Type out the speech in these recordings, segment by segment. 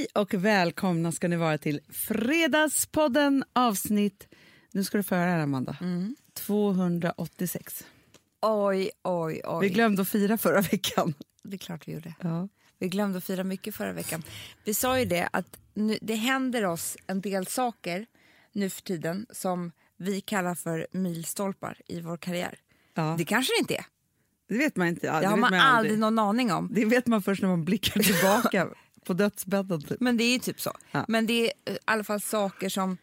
Hej och välkomna ska ni vara till Fredagspodden avsnitt, nu ska du få höra här Amanda, 286. Oj, oj, oj. Vi glömde att fira förra veckan. Det är klart vi gjorde. Ja. Vi glömde att fira mycket förra veckan. Vi sa ju det att nu, det händer oss en del saker nu för tiden som vi kallar för milstolpar i vår karriär. Ja. Det kanske det inte är. Det vet man inte. Ja, Det har vet man aldrig någon aning om. Det vet man först när man blickar tillbaka på dödsbädden. Typ. Men det är ju typ så. Ja. Men det är eh, i alla fall saker som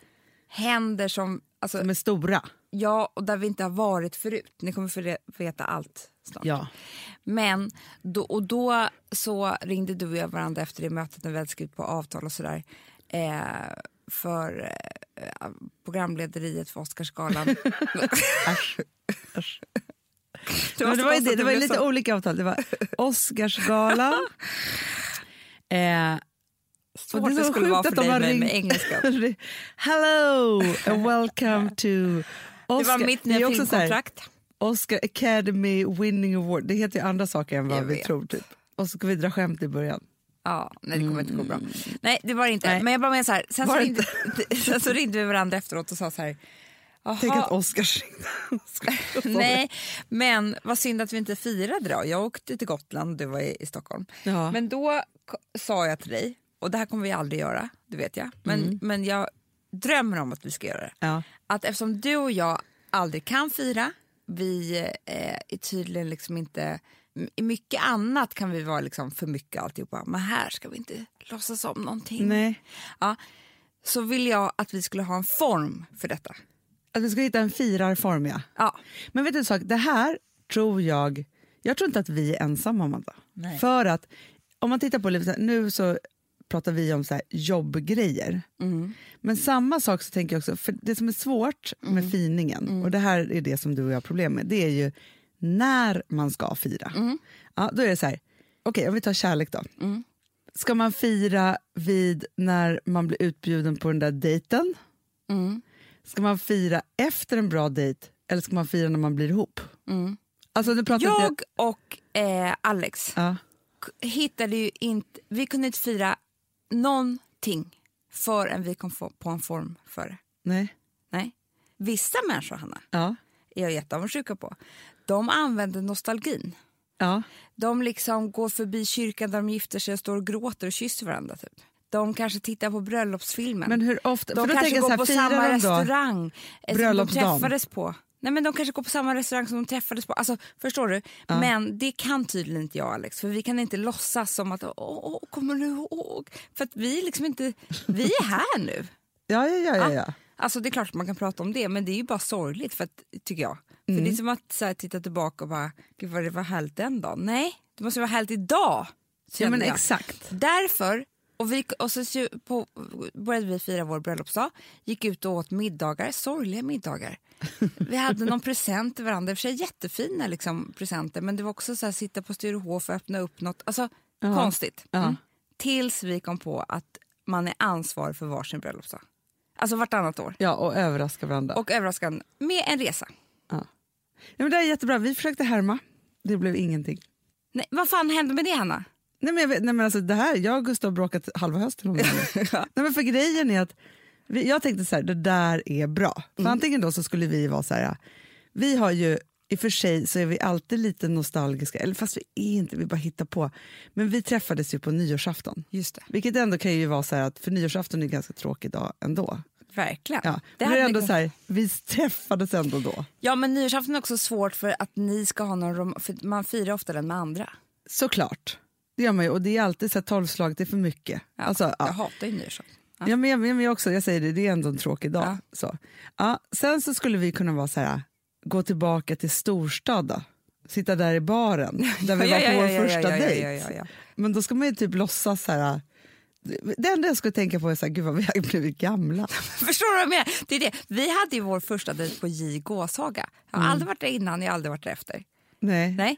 händer som... Alltså, De är stora. ja, och där vi inte har varit förut. Ni kommer få veta allt snart. Ja. Men då, och då så ringde du och jag varandra efter det mötet när vi hade skrivit på avtal och sådär. Eh, för eh, programlederiet för Oscarsgalan. Äsch. Det Men det var, det, det var lite olika avtal. Det var Oscarsgalan. Eh, Svårt det det skulle vara för dig med, ringt. med engelska. Hello and welcome to Det Oscar. var mitt Det nya filmkontrakt. Oscar Academy Winning Award. Det heter ju andra saker än vad Jag vi vet. tror. Typ. Och så ska vi dra skämt i början. Ja, nej det kommer inte gå bra. Nej det var det inte. Nej. Men jag bara menar så här, sen så, Var det ringde, sen så ringde vi varandra efteråt och sa så här. Tänk "Jaha, att Oscar ringde. Nej, men vad synd att vi inte firade då. Jag åkte till Gotland och du var i, i Stockholm. Ja. Men då sa jag till dig, och det här kommer vi aldrig göra, det vet jag, men, men jag drömmer om att vi ska göra det. Ja. Att eftersom du och jag aldrig kan fira, vi eh, är tydligen liksom inte... I mycket annat kan vi vara liksom för mycket alltihopa, men här ska vi inte låtsas om någonting. Nej. Ja, så vill jag att vi skulle ha en form för detta. Att vi ska hitta en firarform, ja. Ja, Men vet du en sak? Det här tror jag... Jag tror inte att vi är ensamma, Amanda. Nej. För att om man tittar på livet, nu så pratar vi om så här, jobbgrejer. Mm. Men samma sak så tänker jag också, för det som är svårt Mm. med finingen, och det här är det som du och jag har problem med, det är ju när man ska fira. Mm. Ja, då är det så här, okej om vi tar kärlek då. Ska man fira vid när man blir utbjuden på den där dejten? Mm. Ska man fira efter en bra dejt eller ska man fira när man blir ihop? Alltså, nu pratar inte Mm. jag och eh, Alex Ja. hittade ju inte, vi kunde inte fira någonting förrän vi kom på en form för det. Nej. Nej. Vissa människor, Hanna, Ja. är jag jätteavundsjuka på. De använder nostalgin. Ja. De liksom går förbi kyrkan där de gifter sig och står och gråter och kysser varandra. Typ. De kanske tittar på bröllopsfilmen. Men hur ofta? de för kanske går här, på samma restaurang eh, som de träffades på. Nej, men de kanske går på samma restaurang som de träffades på. Alltså, förstår du? Men det kan tydligen inte jag Alex. För vi kan inte låtsas som att, åh, kommer du ihåg? För att vi är liksom inte, vi är här nu. Ja, ja, ja, ja, ja. Alltså det är klart att man kan prata om det, men det är ju bara sorgligt för att, tycker jag. För Mm. det är som att så här, titta tillbaka och bara, gud vad det var härligt den dagen. Nej, det måste vara härligt idag. ja men jag. exakt. Därför, och, vi, och så på, började vi fira vår bröllopsdag, gick ut och åt middagar, sorgliga middagar. Vi hade någon present till varandra, i och för sig jättefina liksom, presenter, men det var också så här, sitta på Sturehof och öppna upp något, alltså konstigt. Ja. Mm. Tills vi kom på att man är ansvarig för varsin bröllopsdag. Alltså vartannat år. Ja, och överraska varandra. Och överraskande, med en resa. ja. Ja, men det är jättebra. Vi försökte härma. Det blev ingenting. Nej, vad fan hände med det, Hanna? Nej, men jag, vet, nej, men alltså, det här, jag och Gustav har bråkat halva hösten om det nej, men för grejen är att vi, jag tänkte så här, det där är bra. För antingen då så skulle vi vara så här, vi har ju i och för sig så är vi alltid lite nostalgiska, eller fast vi är inte, vi bara hittar på. Men vi träffades ju på nyårsafton. Just det. Vilket ändå kan ju vara så här att för nyårsafton är en ganska tråkig dag ändå. Verkligen. Ja. Det är ändå så här, vi träffades ändå då. Ja, men nyårsafton är också svårt för att ni ska ha någon rom- för man firar ofta den med andra. Såklart. Det gör man ju och det är alltid så här tolvslag, det är för mycket. Ja, Alltså, Jag ja. hatar ju nyårsafton. Ja, men jag, men jag också, jag säger det, det är ändå en tråkig dag. Ja. Så. Ja, sen så skulle vi kunna vara så här, gå tillbaka till storstad då. Sitta där i baren där vi var på vår första ja, ja, dejt. Ja, ja, ja. Men då ska man ju typ låtsas så här, det enda jag skulle tänka på är så här, gud vad vi har blivit gamla. Förstår du vad jag menar? Det är det. Vi hade ju vår första dejt på J Gåshaga. Jag har aldrig varit där innan, jag har aldrig varit där efter. Nej. Nej.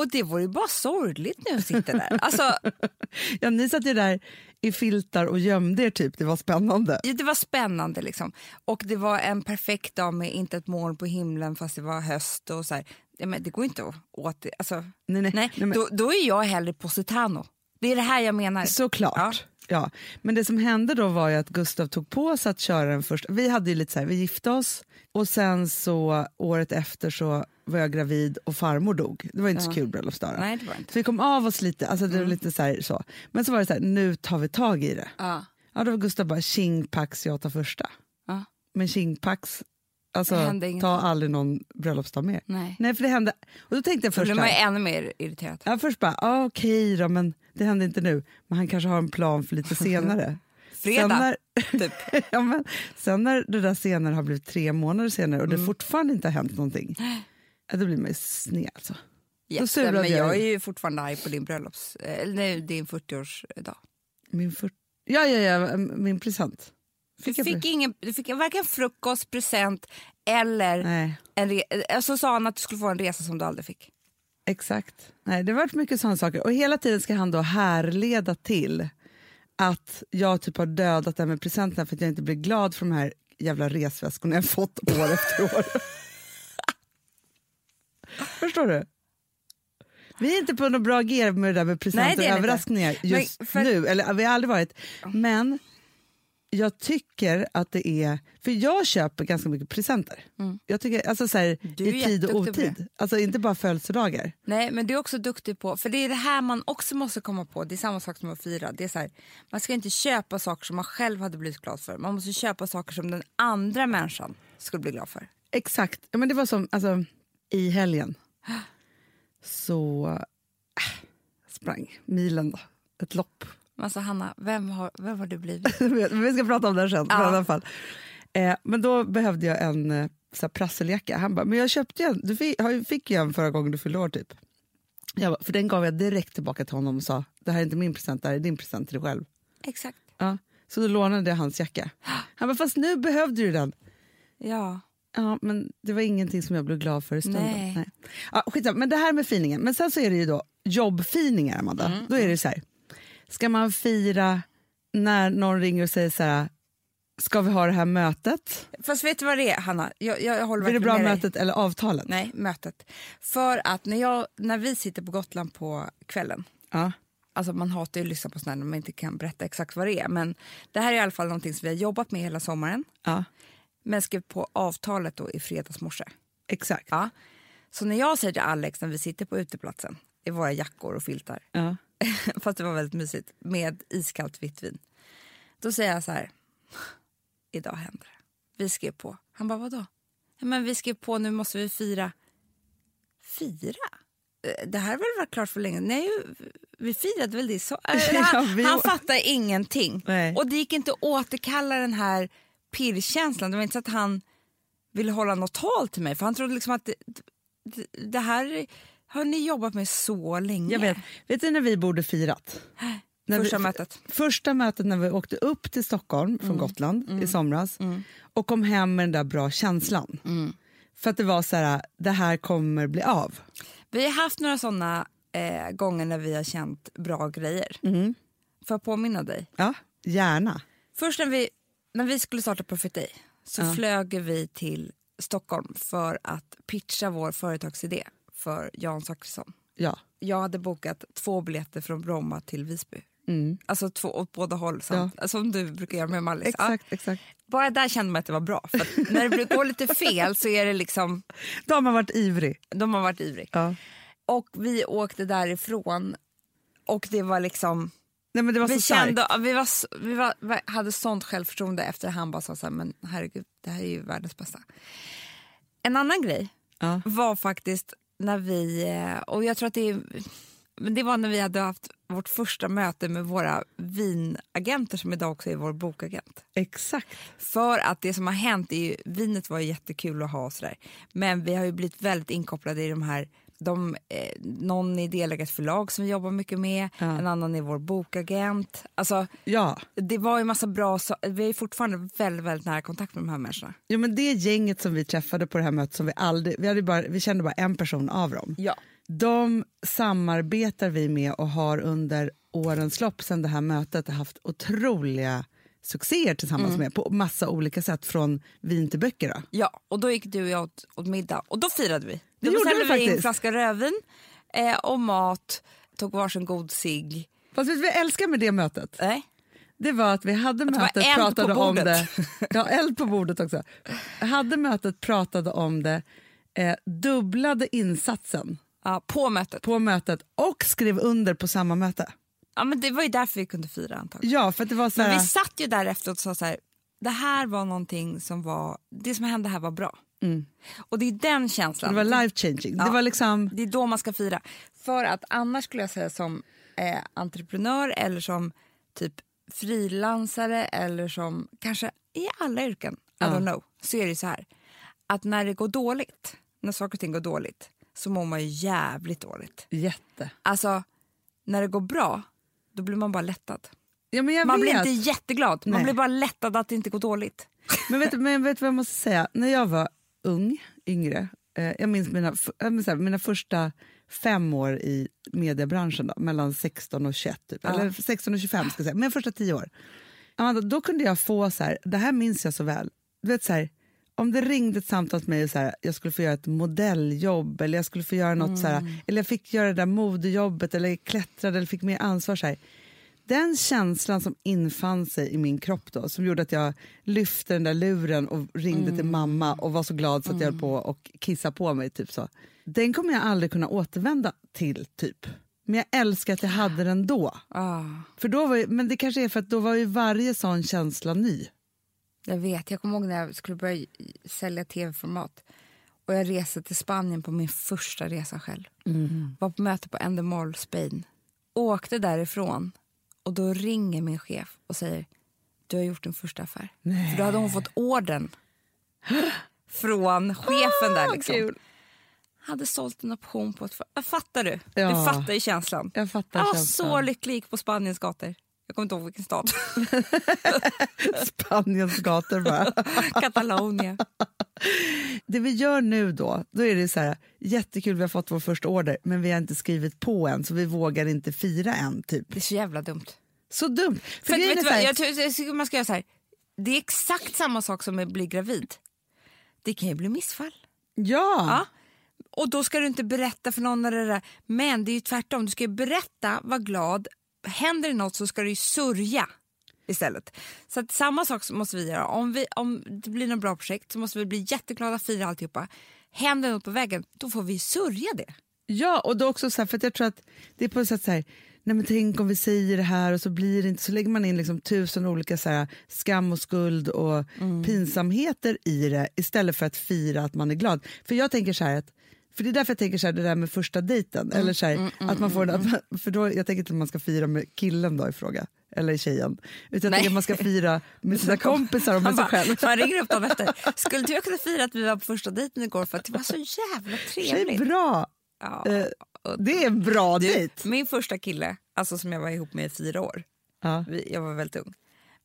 Och det vore ju bara sorgligt nu att sitta där. Alltså, Ja, ni satt ju där i filtar och gömde er typ, det var spännande. det var spännande liksom. Och det var en perfekt dag med inte ett moln på himlen fast det var höst och så här. Ja, men det går inte att åt alltså, Nej, nej. nej, nej men, då, då är jag hellre Positano. Det är det här jag menar. såklart. Ja, men det som hände då var ju att Gustav tog på sig att köra den första. Vi hade ju lite så här, vi gifte oss och sen så året efter så var jag gravid och farmor dog. Det var inte så kul bröllopsdag. då. Nej, det var inte. Så vi kom av oss lite, alltså det var lite så, här, så. Men så var det så här, nu tar vi tag i det. Ja. Ja, då var Gustav bara tjing pax, jag tar första. Ja. Men tjing pax, alltså ta aldrig någon bröllopsdag mer. Nej. Nej, för det hände. Och då tänkte jag Då först blir så man ju ännu mer irriterad. ja, först bara, ah, okej då, men det hände inte nu. Men han kanske har en plan för lite senare. Fredag, Sen när, typ. ja, men, sen när det där senare har blivit tre månader senare och Mm. det fortfarande inte har hänt någonting, då blir man ju sned alltså. Surade men jag jag är ju fortfarande arg på din bröllops... Eller nej, din 40-årsdag. Min för... Ja, ja, ja, min present. Du Fick jag fick, ingen, du fick varken frukost, present eller... Nej. En re, eh, så sa han att du skulle få en resa som du aldrig fick. Exakt. Nej, det har varit mycket sådana saker. Och hela tiden ska han då härleda till att jag typ har dödat det här med presenterna för att jag inte blir glad för de här jävla resväskorna jag fått år efter år. Förstår du? Vi är inte på något bra g med det där med presenter och ni inte. överraskningar just för- nu. Eller vi har aldrig varit. Men jag tycker att det är... För jag köper ganska mycket presenter. Jag tycker, alltså så här, Mm. I tid och otid. Alltså inte bara födelsedagar. Nej, men du är också duktig på... För det är det här man också måste komma på. Det är samma sak som att fira. Det är så här, man ska inte köpa saker som man själv hade blivit glad för. Man måste köpa saker som den andra människan skulle bli glad för. Exakt. Men det var som alltså, i helgen. Så äh, sprang milen då. Ett lopp. Alltså Hanna, vem har, vem har du blivit? Vi ska prata om det sen. Ja. I alla fall. Eh, men då behövde jag en eh, så här, prasseljacka. Han bara, men jag köpte en. Du fick, fick ju en förra gången du fyllde år typ. Jag bara, för den gav jag direkt tillbaka till honom och sa, det här är inte min present, det här är din present till dig själv. Exakt. Ja. Så då lånade jag hans jacka. Han bara, fast nu behövde du den. Ja. Ja, men det var ingenting som jag blev glad för i stunden. Nej. Nej. Ja, skitsamma, men det här med finingen. Men sen så är det ju då jobbfiningar, Amanda. Mm, Då är det så här. Ska man fira när någon ringer och säger så här, ska vi ha det här mötet? Fast vet du vad det är, Hanna? Jag, jag, jag håller Blir det bra med dig. mötet eller avtalet? Nej, mötet. För att när, jag, när vi sitter på Gotland på kvällen Ja. Alltså man hatar ju att lyssna på sådana när man inte kan berätta exakt vad det är. Men det här är i alla fall någonting som vi har jobbat med hela sommaren. ja, Men skrev på avtalet då i fredags morse. exakt. Ja. Så när jag säger till Alex när vi sitter på uteplatsen i våra jackor och filtar, Ja. fast det var väldigt mysigt, med iskallt vitt vin. Då säger jag så här, idag händer det. Vi skrev på. Han bara, vadå? Ja, men vi skrev på, nu måste vi fira. Fira? Eh, Det här har väl varit klart för länge? Nej, vi firade väl det så. Han, han fattar ingenting. Nej. Och det gick inte att återkalla den här pirrkänslan. Det var inte så att han ville hålla något tal till mig. För han trodde liksom att det, det, här har ni jobbat med så länge. Jag vet. Vet du när vi borde firat? När Första vi, mötet. Första mötet när vi åkte upp till Stockholm från Gotland i somras och kom hem med den där bra känslan. För att det var så här, det här kommer bli av. Vi har haft några såna eh, gånger när vi har känt bra grejer. Får jag påminna dig? Ja, gärna. Först när vi, när vi skulle starta Perfect Day så flög vi till Stockholm för att pitcha vår företagsidé för Jan Zachrisson. Ja. Jag hade bokat två biljetter från Bromma till Visby. Alltså två åt båda håll, samt, som du brukar göra med Mallis. Ja. Exakt, exakt. Bara där kände man att det var bra. För när det går lite fel så är det liksom, Då har varit ivrig. de har varit ivriga. Ja. Och vi åkte därifrån och det var liksom... Nej, men det var Vi, så starkt. kände, vi, var, vi var, vi hade sånt självförtroende efter han bara sa så här, men herregud, det här är ju världens bästa. En annan grej Ja. var faktiskt när vi, eh, och jag tror att det det var när vi hade haft vårt första möte med våra vinagenter som idag också är vår bokagent. Exakt. För att det som har hänt är ju, vinet var ju jättekul att ha och sådär. Men vi har ju blivit väldigt inkopplade i de här, de, eh, någon är delägare i ett förlag som vi jobbar mycket med, en annan är vår bokagent. Alltså Ja. det var ju massa bra, so vi är fortfarande väldigt, väldigt nära kontakt med de här människorna. Jo, men det gänget som vi träffade på det här mötet, som vi, aldrig, vi, hade bara, vi kände bara en person av dem. Ja. De samarbetar vi med och har under årens lopp sedan det här mötet haft otroliga succéer tillsammans med på massa olika sätt, från vin till böcker. Då. Ja, och då gick du och jag åt, åt middag och då firade vi. Det Då gjorde beställde vi faktiskt. flaska rödvin eh, och mat, tog varsin god cigg. Fast vet du vad jag älskar med det mötet? Nej. det var att vi hade det var mötet, pratade om det. Ja, eld på bordet också. Hade mötet, pratade om det, eh, dubblade insatsen Ja, på mötet. på mötet och skrev under på samma möte. Ja, men det var ju därför vi kunde fira antagligen. Ja, för det var så Men här, vi satt ju där efteråt och sa så här, det här var någonting som var, det som hände här var bra. Och det är den känslan. det var life changing. Ja. Det var liksom, Det är då man ska fira. För att annars skulle jag säga som eh, entreprenör eller som typ frilansare eller som kanske i alla yrken, I don't know, så är det så här. Att när det går dåligt, när saker och ting går dåligt, så mår man ju jävligt dåligt. jätte. Alltså, när det går bra, då blir man bara lättad. Ja, men jag Man vet. blir inte jätteglad, man Nej. blir bara lättad att det inte går dåligt. Men vet, men vet du vad jag måste säga? När jag var ung, yngre, eh, jag minns mina, jag minns här, mina första fem år i mediebranschen, då, mellan 16 och 21, typ. Ja. eller 16 och 25 ska jag säga, men första tio år. Amanda, då kunde jag få så här, det här minns jag så väl, du vet så här, om det ringde ett samtal till mig och så här, jag skulle få göra ett modelljobb eller jag skulle få göra något så här, eller jag fick göra det där modejobbet eller klättrade eller fick mer ansvar så här. Den känslan som infann sig i min kropp då, som gjorde att jag lyfte den där luren och ringde till mamma och var så glad så att jag höll på och kissa på mig. Typ så. Den kommer jag aldrig kunna återvända till, typ. Men jag älskar att jag hade den då. Ah, För då var men det kanske är för att då var ju varje sån känsla ny. Jag vet, jag kommer ihåg när jag skulle börja sälja tv-format och jag reste till Spanien på min första resa själv. Var på möte på Endemol, Spain. Åkte därifrån och då ringer min chef och säger du har gjort din första affär. För då hade hon fått orden från chefen där. Liksom. kul. Hade sålt en option på ett... Fattar du? Ja. Du fattar ju känslan. Jag fattar Jag var känslan. så lycklig på Spaniens gator. Jag kommer inte ihåg vilken stad. Spaniens gator bara. Katalonia. det vi gör nu då, då är det så här, jättekul vi har fått vår första order men vi har inte skrivit på än så vi vågar inte fira än. Typ. Det är så jävla dumt. Så dumt. För, För vet du vad, här, jag, tror, jag man ska göra så här. Det är exakt samma sak som att bli gravid. Det kan ju bli missfall. ja. Ja. Och då ska du inte berätta för någon. Eller det där. Men det är ju tvärtom. Du ska berätta, vara glad. Händer det något så ska du ju sörja istället. Så att samma sak måste vi göra. Om, vi, om det blir något bra projekt så måste vi bli jätteglada, fira alltihopa. Händer något på vägen, då får vi sörja det. Ja, och då också så här, för jag tror att det är på ett sätt så här, nej men tänk om vi säger det här och så blir det inte, så lägger man in liksom tusen olika så här, skam och skuld och pinsamheter i det istället för att fira att man är glad. För jag tänker så här att för det är därför jag tänker så här, det där med första dejten. eller så här, att man får, att man, för då, jag tänker inte att man ska fira med killen då i fråga, eller tjejen. Utan jag att man ska fira med sina kompisar och med sig själv. Man ringer upp dem efter. Skulle du kunna fira att vi var på första dejten igår för att det var så jävla Det är trevligt? bra. Ja. Eh, det är en bra dejt. Min första kille, alltså som jag var ihop med i fyra år, Ja. vi, jag var väldigt ung,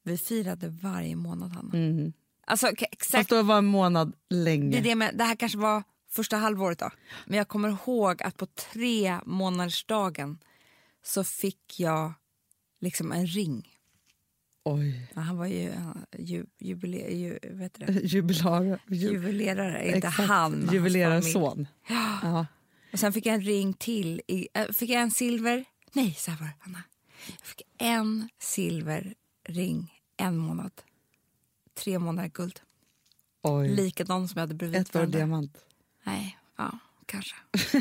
vi firade varje månad Hanna. Mm. Alltså, Fast exakt, då var en månad det, länge. är det, med, det här kanske var första halvåret då. Men jag kommer ihåg att på tre månadersdagen så fick jag liksom en ring. Oj. Ja, Han var ju, ju, jubile, ju, heter det? Jubilar, ju, juvelerare, inte exakt. han. Juvelerarson. Ja. Och sen fick jag en ring till. I, äh, fick jag en silver... Nej, så här var det, Anna. Jag fick en silverring en månad. Tre månader guld. Oj. Likadan som jag hade bredvid Ett var diamant. Nej, ja, kanske.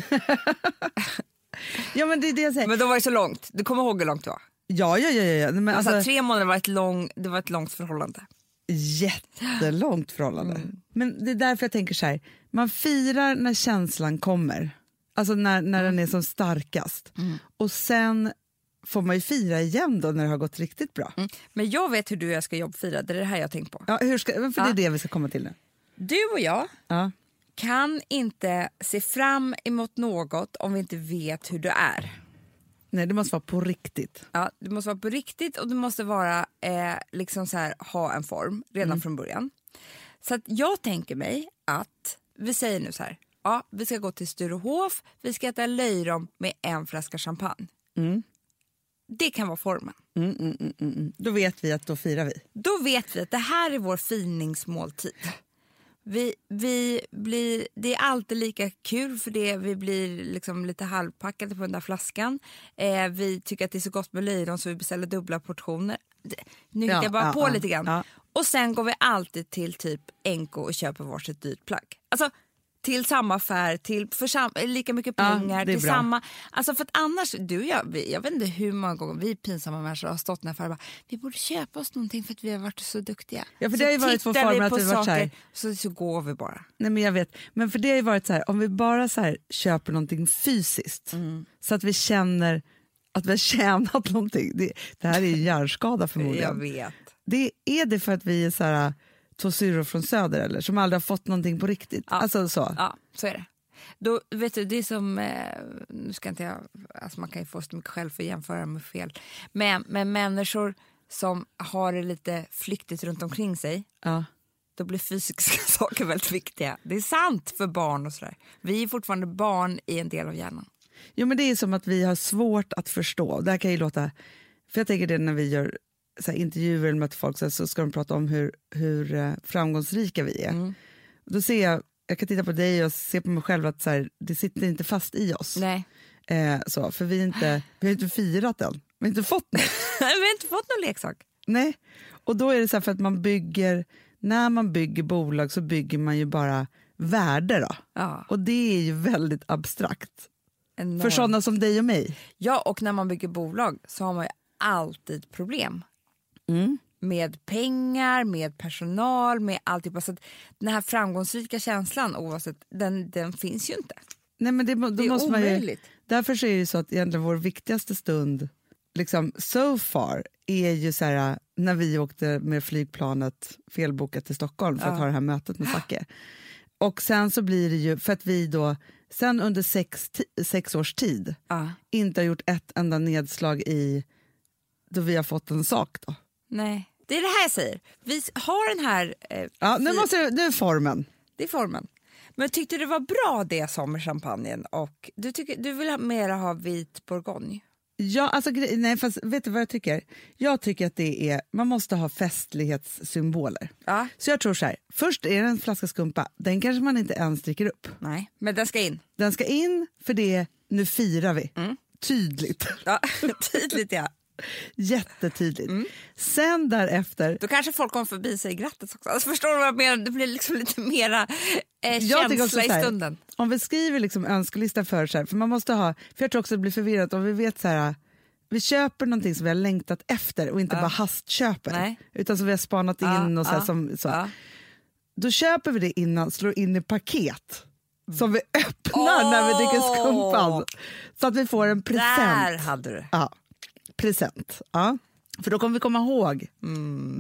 Ja men det är det jag säger. Men då var det så långt. Du kommer ihåg hur långt det var? ja, ja, ja, ja. Men Alltså, alltså, tre månader var ett, lång, det var ett långt förhållande. jättelångt förhållande. Mm. Men det är därför jag tänker så här. Man firar när känslan kommer. Alltså när, när Mm. den är som starkast. Och sen får man ju fira igen då när det har gått riktigt bra. Mm. Men jag vet hur du och jag ska jobbfira. Det är det här jag har tänkt på. Ja, hur ska, för det Ja. är det vi ska komma till nu. Du och jag Ja. Kan inte se fram emot något om vi inte vet hur du är. Nej, det måste vara på riktigt. Ja, det måste vara på riktigt och det måste vara eh, liksom så här, ha en form redan Mm. från början. Så jag tänker mig att, vi säger nu så här, ja, vi ska gå till Sturehof, vi ska äta löjrom med en flaska champagne. Det kan vara formen. Mm, mm, mm, mm, mm. Då vet vi att då firar vi. Då vet vi att det här är vår finingsmåltid. Vi, vi blir, det är alltid lika kul för det. Vi blir liksom lite halvpackade på den där flaskan. Eh, vi tycker att det är så gott med löjrom så vi beställer dubbla portioner. nu hittar Ja, jag bara ja, på ja, lite grann. Och sen går vi alltid till typ NK och köper varsitt dyrt plagg. Alltså till samma affär, till för sam, lika mycket Ja, pengar, är till bra. samma... Alltså för att annars, du och jag, vi, jag vet inte hur många gånger vi pinsamma människor har stått och bara, vi borde köpa oss någonting för att vi har varit så duktiga. Ja, för så det har ju varit vår form att vi varit så här- så, så går vi bara. Nej, men jag vet. Men för det har ju varit så här, om vi bara så här, köper någonting fysiskt Mm. så att vi känner att vi har tjänat någonting. Det, det här är ju hjärnskada Jag förmodligen. vet. Det, är det för att vi är så här, två syrror från söder eller som aldrig har fått någonting på riktigt? Ja. Alltså så. Ja, så är det. Då, vet du, det är som, eh, nu ska inte jag, alltså man kan ju få så mycket själv för att jämföra med fel, men, men människor som har det lite flyktigt runt omkring sig, Ja. då blir fysiska saker väldigt viktiga. Det är sant för barn och sådär. Vi är fortfarande barn i en del av hjärnan. Jo, men det är som att vi har svårt att förstå. Det här kan ju låta... För jag tänker det när vi gör så här, intervjuer eller möter folk så, här, så ska de prata om hur, hur eh, framgångsrika vi är. Mm. Då ser jag, jag kan titta på dig och se på mig själv att så här, det sitter inte fast i oss. Nej, Eh, så, för vi, inte, vi har inte firat den. Vi har inte fått något. vi har inte fått någon leksak. Nej. Och då är det så här för att man bygger, när man bygger bolag så bygger man ju bara värde då. Ja, Och det är ju väldigt abstrakt. enormt. För sådana som dig och mig. ja, och när man bygger bolag så har man ju alltid problem. Mm. med pengar, med personal, med alltihopa. Så att den här framgångsrika känslan, oavsett, den, den finns ju inte. Nej, men det, Det är måste man ju, omöjligt. därför är det så att egentligen vår viktigaste stund, liksom so far, är ju så här, när vi åkte med flygplanet felbokat till Stockholm för att Ja. ha det här mötet med Zacke. Och sen så blir det ju, för att vi då, sen under sex, sex års tid, Ja. inte har gjort ett enda nedslag i då vi har fått en sak. Då. Nej, det är det här jag säger. Vi har den här... Eh, Ja, nu, måste, nu är formen. Det är formen. Men tyckte du det var bra det jag sa med champagnen? Och du, tycker, du vill ha mera ha vit bourgogne? Ja, alltså, nej, fast vet du vad jag tycker? Jag tycker att det är, man måste ha festlighetssymboler. Ja. Så jag tror så här, först är det en flaska skumpa, den kanske man inte ens dricker upp. Nej, men den ska in. Den ska in för det, nu firar vi. Tydligt, Ja, tydligt ja. Jättetydligt. Mm. Sen därefter, Då kanske folk kommer förbi och säger grattis också. Alltså, förstår du vad jag menar? Det blir liksom lite mera eh, känsla i här, stunden. om vi skriver liksom önskelista för så här, för man måste ha, för jag tror också det blir förvirrat om vi vet så här, vi köper någonting som vi har längtat efter och inte Ja. bara hastköper, Nej. utan som vi har spanat in Ja, och så, ja, som, så. Då köper vi det innan, slår in i paket som vi öppnar när vi dricker skumpan. Så att vi får en present. Där hade du. Ja, present. Ja. För då kommer vi komma ihåg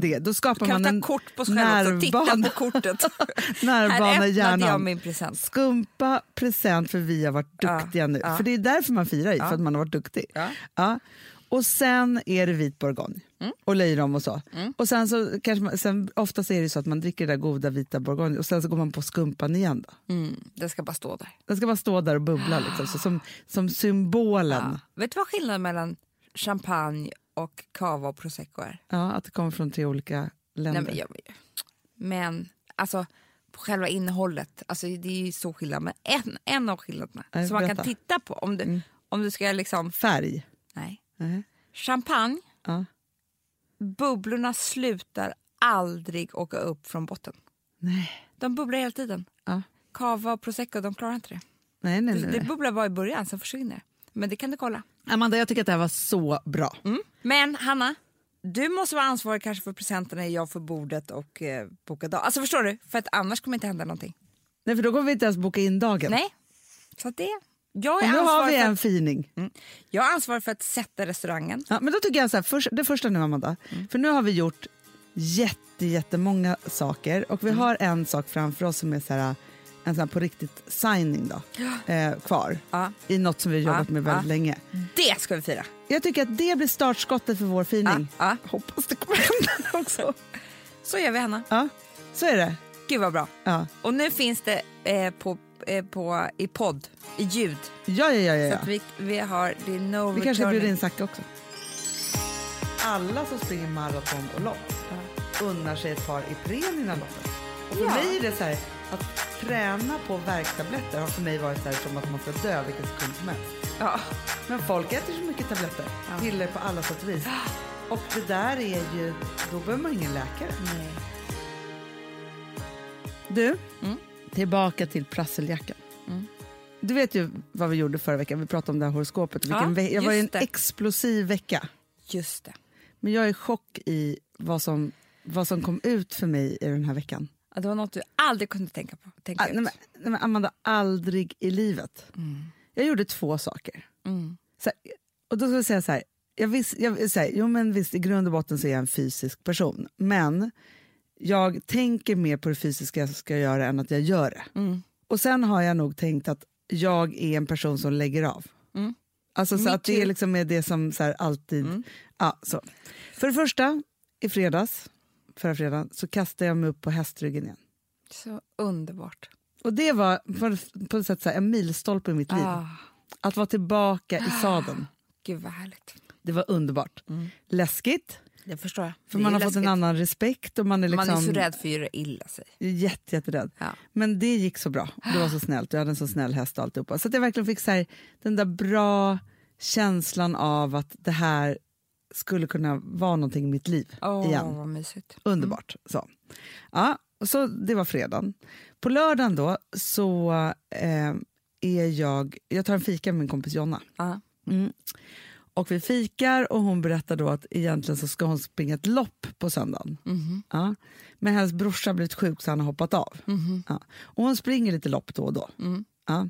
det. Då skapar Kan man en kort på och titta på kortet? i jag hjärnan. min present. Skumpa, present för vi har varit Ja, duktiga nu. ja. För det är därför man firar Ja. för att man har varit duktig. Ja. Ja. Och sen är det vit bourgogne Mm. och löjrom och så. Och sen så kanske man, sen, oftast är det så att man dricker det där goda vita bourgogne och sen så går man på skumpan igen. Då. Mm, den ska bara stå där. Den ska bara stå där och bubbla liksom, så som, som symbolen. Ja. Vet du vad skillnaden mellan champagne och cava och prosecco är? Ja, att det kommer från tre olika länder. Nej, men, jag, men alltså på själva innehållet, alltså, det är ju så skillnad. Men en, en av skillnaderna Nej, som man kan titta på om du, om du ska liksom... Färg. Nej. Nej. Champagne, Ja. bubblorna slutar aldrig åka upp från botten. Nej. De bubblar hela tiden. Ja. Cava och prosecco, de klarar inte det. Nej, nej, nej, Det bubblar bara i början, sen försvinner. Men det kan du kolla. Amanda, jag tycker att det här var så bra. Mm. Men Hanna, du måste vara ansvarig kanske för presenterna, jag för bordet och eh, boka dag. Alltså förstår du? För att annars kommer inte hända någonting. Nej, för då kommer vi inte ens boka in dagen. Nej, så det... Jag är, Och nu har vi för en att, fining. jag är ansvarig för att sätta restaurangen. Ja, men då tycker jag så här, först, det första nu Amanda, Mm. för nu har vi gjort jätte, jättemånga saker och vi Mm. har en sak framför oss som är så här, en sån här på riktigt signing då, eh, kvar Ja. i något som vi har jobbat Ja, med väldigt ja. länge. Det ska vi fira. Jag tycker att det blir startskottet för vår fining. Ja, Hoppas det kommer hända också. Så gör vi Hanna. Ja, så är det. Gud vad bra. Ja, Och nu finns det eh, på, eh, på, i podd, i ljud. ja, ja. ja, Så ja. att vi, vi har, det är no Vi kanske bjuda in Zacke också. Alla som springer maraton och lopp unnar sig ett par Ipren innan loppet. Och för Ja. mig är det så här, att träna på värktabletter har för mig varit så här som att man ska dö vilken sekund som helst. Ja. Men folk äter så mycket tabletter, Ja. piller på alla sätt och vis. Och det där är ju, då behöver man ingen läkare. Nej. Du, Mm. tillbaka till prasseljackan. Mm. Du vet ju vad vi gjorde förra veckan, vi pratade om det här horoskopet. Vilken Ja, jag var i en det. explosiv vecka. Just det. Men jag är i chock i vad som, vad som kom ut för mig i den här veckan. Ja, det var något du aldrig kunde tänka på. Tänka Ah, nej, men, nej, men Amanda, aldrig i livet. Jag gjorde två saker. Mm. Så och då ska jag säga så här, jag visst, jag, så här, jo men visst i grund och botten så är jag en fysisk person. Men jag tänker mer på det fysiska jag ska göra än att jag gör det. Mm. Och sen har jag nog tänkt att jag är en person som lägger av. Mm. Alltså så Me att det är liksom är det som så här alltid... Mm. Ja, så. För det första, i fredags, förra fredagen, så kastade jag mig upp på hästryggen igen. Så underbart. Och det var på, på ett sätt så här, en milstolpe i mitt liv. Ah, Att vara tillbaka i sadeln. gud vad härligt. Det var underbart. Läskigt, Det förstår jag. för man har fått en läskigt. annan respekt. Och man är, liksom, Man är så rädd för att göra illa sig. Jätte, jätterädd. Ja. Men det gick så bra. Det var så snällt. Jag hade en så snäll häst och alltihopa. Så att jag verkligen fick så här, den där bra känslan av att det här skulle kunna vara någonting i mitt liv Åh, igen. mysigt. Underbart. Så. Ja, så det var fredagen. På lördagen då så eh, är jag, jag tar en fika med min kompis Jonna. Ja. Mm. Och vi fikar och hon berättar då att egentligen så ska hon springa ett lopp på söndagen. Mhm. Ja. Men hennes brorsa har blivit sjuk så han har hoppat av. Mhm. Ja. Och hon springer lite lopp då och då. Mm. Ja.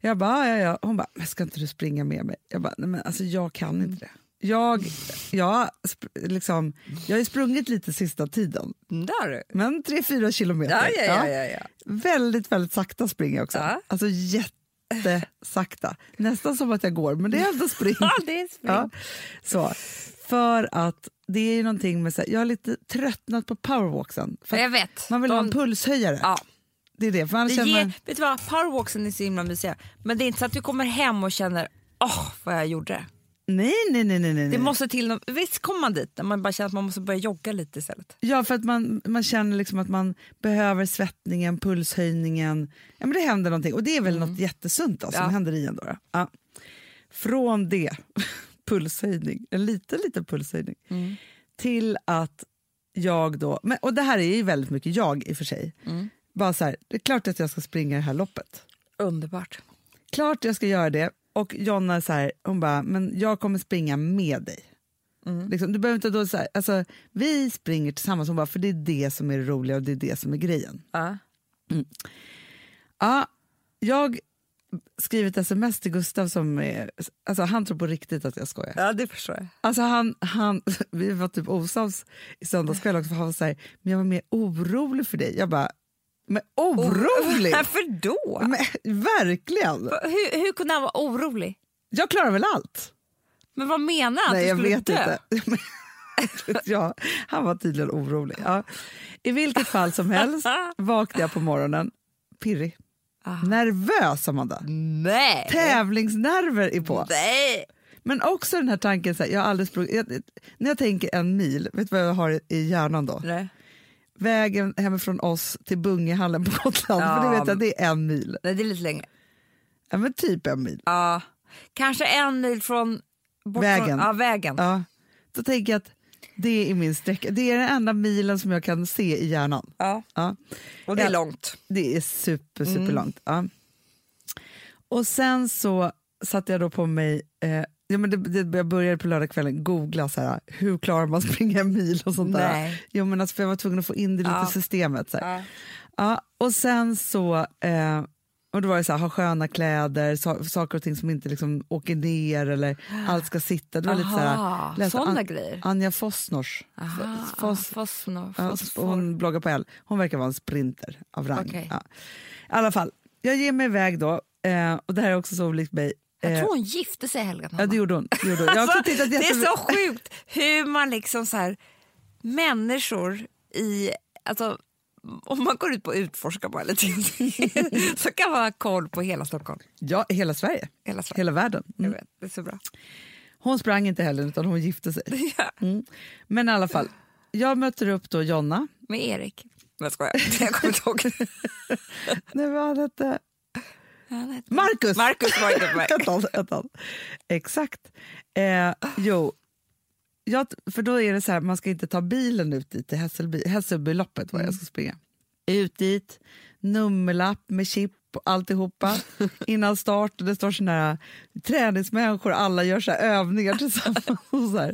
Jag bara, ja, ja. Hon bara, men ska inte du springa med mig? Jag bara, nej men alltså jag kan inte det. Jag, jag, liksom, jag har sprungit lite sista tiden, Där. men 3-4 kilometer. Ja, ja, ja, ja. Väldigt, väldigt sakta springer jag också. Ja. Alltså jättesakta. Nästan som att jag går, men det är ändå spring. Ja, det är spring. Ja. Så, för att det är ju någonting med, så här, jag har lite tröttnat på powerwalksen. Jag vet. man vill ha en De- pulshöjare. Ja. Det är det. För Det känner ger, vet du vad, powerwalksen är så himla mysiga. Men det är inte så att du kommer hem och känner åh vad jag gjorde. Nej, nej, nej, nej, nej. Det måste till något, visst kommer man dit när man bara känner att man måste börja jogga lite istället. Ja, för att man, man känner liksom att man behöver svettningen, pulshöjningen. Ja, men det händer någonting och det är väl något jättesunt då, som Mm. Ja. händer i en. Då, då. Ja. Från det, pulshöjning, en liten, liten pulshöjning, Mm. till att jag då, men, och det här är ju väldigt mycket jag i och för sig, Mm. bara så här, det är klart att jag ska springa det här loppet. Underbart. Klart jag ska göra det. Och Jonna så här, hon bara, men jag kommer springa med dig. Mm. Liksom, du behöver inte då så här, alltså, vi springer tillsammans, hon bara, för det är det som är det roliga och det är det som är grejen. Ja. Ja, jag skriver ett sms till Gustav som är, alltså han tror på riktigt att jag skojar. ja, det förstår jag. Alltså han, han, vi var typ osams i söndagskväll också för han var så här, men jag var mer orolig för dig. Jag bara, men orolig? Varför då? men, verkligen! Hur, hur kunde han vara orolig? Jag klarar väl allt? Men vad menar han? Nej, jag vet dö? inte. ja, han var tydligen orolig. Ja. I vilket fall som helst vaknade jag på morgonen pirrig. Ah. Nervös, Amanda. Nej! Tävlingsnerver är på. Nej! Men också den här tanken, så här, jag har aldrig sprungit, jag, när jag tänker en mil, vet du vad jag har i hjärnan då? Nej. Vägen hemifrån oss till Bungehallen på Gotland, för det Ja. vet jag, det är en mil. Nej, det är lite längre. Ja, men typ en mil. Ja. Kanske en mil från... Vägen. Från, ja, vägen. Ja. Då tänker jag att det är min sträcka. Det är den enda milen som jag kan se i hjärnan. Ja. Ja. Och det är Ja. långt. Det är super, super långt. Ja. Och sen så satte jag då på mig, eh, ja, men det, det, jag började på lördagskvällen googla så här, hur klarar man springa en mil och sånt där. Jo, men alltså, för jag var tvungen att få in det lite Ja. i systemet. Så. Ja. Ja, och sen så, eh, och då var det så här, ha sköna kläder, sa, saker och ting som inte liksom åker ner eller allt ska sitta. Det var lite så Aha, här, läste såna An- grejer. Anja Fossnors, Aha, F- ah, Foss, fosfor, Ja, hon bloggar på L. Hon verkar vara en sprinter av rang. Okej. Ja. I alla fall, jag ger mig iväg då. Eh, och det här är också så olikt mig. Jag Eh, tror hon gifte sig Helga. ja, det gjorde hon. Det, gjorde hon. Alltså, det är så sjukt hur man liksom så här, människor i, alltså om man går ut på utforska bara lite så kan man ha koll på hela Stockholm. Ja, hela Sverige. Hela Sverige. Hela världen. Mm. vet, det är så bra. Hon sprang inte heller utan hon gifte sig. Ja. Mm. Men i alla fall, jag möter upp då Jonna. Med Erik. Jag skojar, jag kommer inte ihåg. Nej, vad han hette? Marcus! Marcus var inte på väg. Ett tag, ett tag. Exakt. Eh, jo, jag, för då är det så här, man ska inte ta bilen ut dit till Hässelby, Hässelbyloppet var jag ska springa. Ut dit, nummerlapp med chip och alltihopa innan start. Det står såna här träningsmänniskor, alla gör så övningar tillsammans. Och så.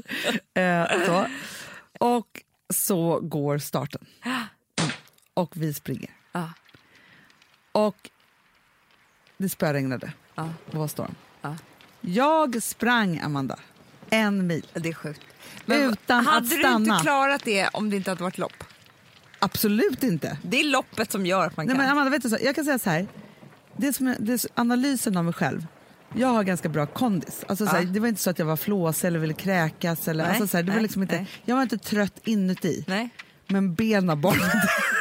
Eh, så. och så går starten. Och vi springer. Och det spöregnade Ja. och var storm. Ja. Jag sprang, Amanda, en mil. Det är sjukt. Utan hade att du stanna. inte klarat det om det inte hade varit lopp? Absolut inte. Det är loppet som gör att man Nej, kan. men Amanda, vet du, så, jag kan säga så här. Det som är, det är analysen av mig själv. Jag har ganska bra kondis. Alltså, Ja. det var inte så att jag var flåsig eller ville kräkas. Eller, Nej, alltså, så här, det var nej, liksom inte, nej. jag var inte trött inuti, men benen bara.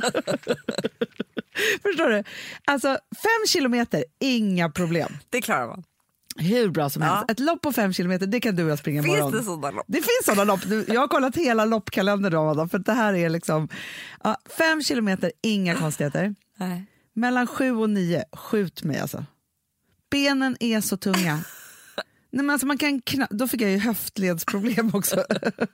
Förstår du? Alltså, fem kilometer, inga problem. Det klarar man. Hur bra som Ja. helst. Ett lopp på fem kilometer, det kan du och jag springa Finns imorgon. det sådana lopp? Det finns sådana lopp. Jag har kollat hela loppkalendern Amanda, för det här är liksom... Ja, fem kilometer, inga konstigheter. Nej. Mellan sju och nio, skjut mig alltså. Benen är så tunga. Nej, men alltså man kan kna- Då fick jag ju höftledsproblem också.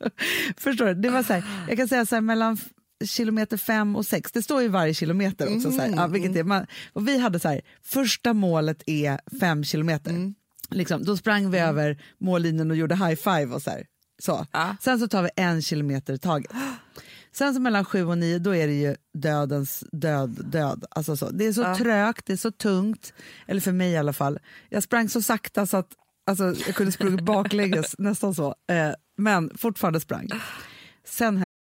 Förstår du? Det var så här, jag kan säga så här, mellan kilometer fem och sex, det står ju varje kilometer också. Så här, ja, vilket är, man, och vi hade så här, första målet är fem kilometer. Liksom, då sprang vi över mållinjen och gjorde high five och så. Här, så. Ja. Sen så tar vi en kilometer i taget. Sen så mellan sju och nio, då är det ju dödens död, död. Alltså så. Det är så Ja. trögt, det är så tungt, eller för mig i alla fall. Jag sprang så sakta så att alltså, jag kunde sprungit baklänges, nästan så. Eh, men fortfarande sprang. Sen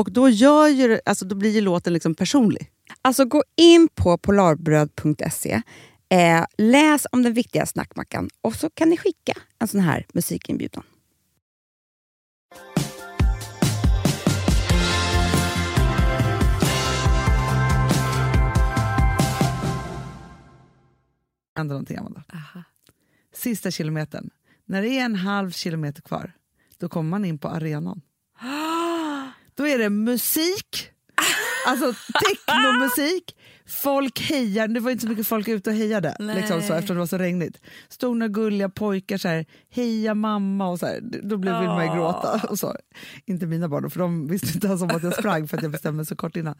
Och då, gör ju, alltså, då blir ju låten liksom personlig. Alltså gå in på polarbröd.se, eh, läs om den viktiga snackmackan och så kan ni skicka en sån här musikinbjudan. Ändå någonting, Amanda. Sista kilometern. När det är en halv kilometer kvar, då kommer man in på arenan. Då är det musik, alltså technomusik. Folk hejar, det var inte så mycket folk ute och hejade liksom så, eftersom det var så regnigt. Stod några gulliga pojkar så här, heja mamma och så här, då blev vill man ju gråta. Och så. Inte mina barn, för de visste inte ens om att jag sprang för att jag bestämde mig så kort innan.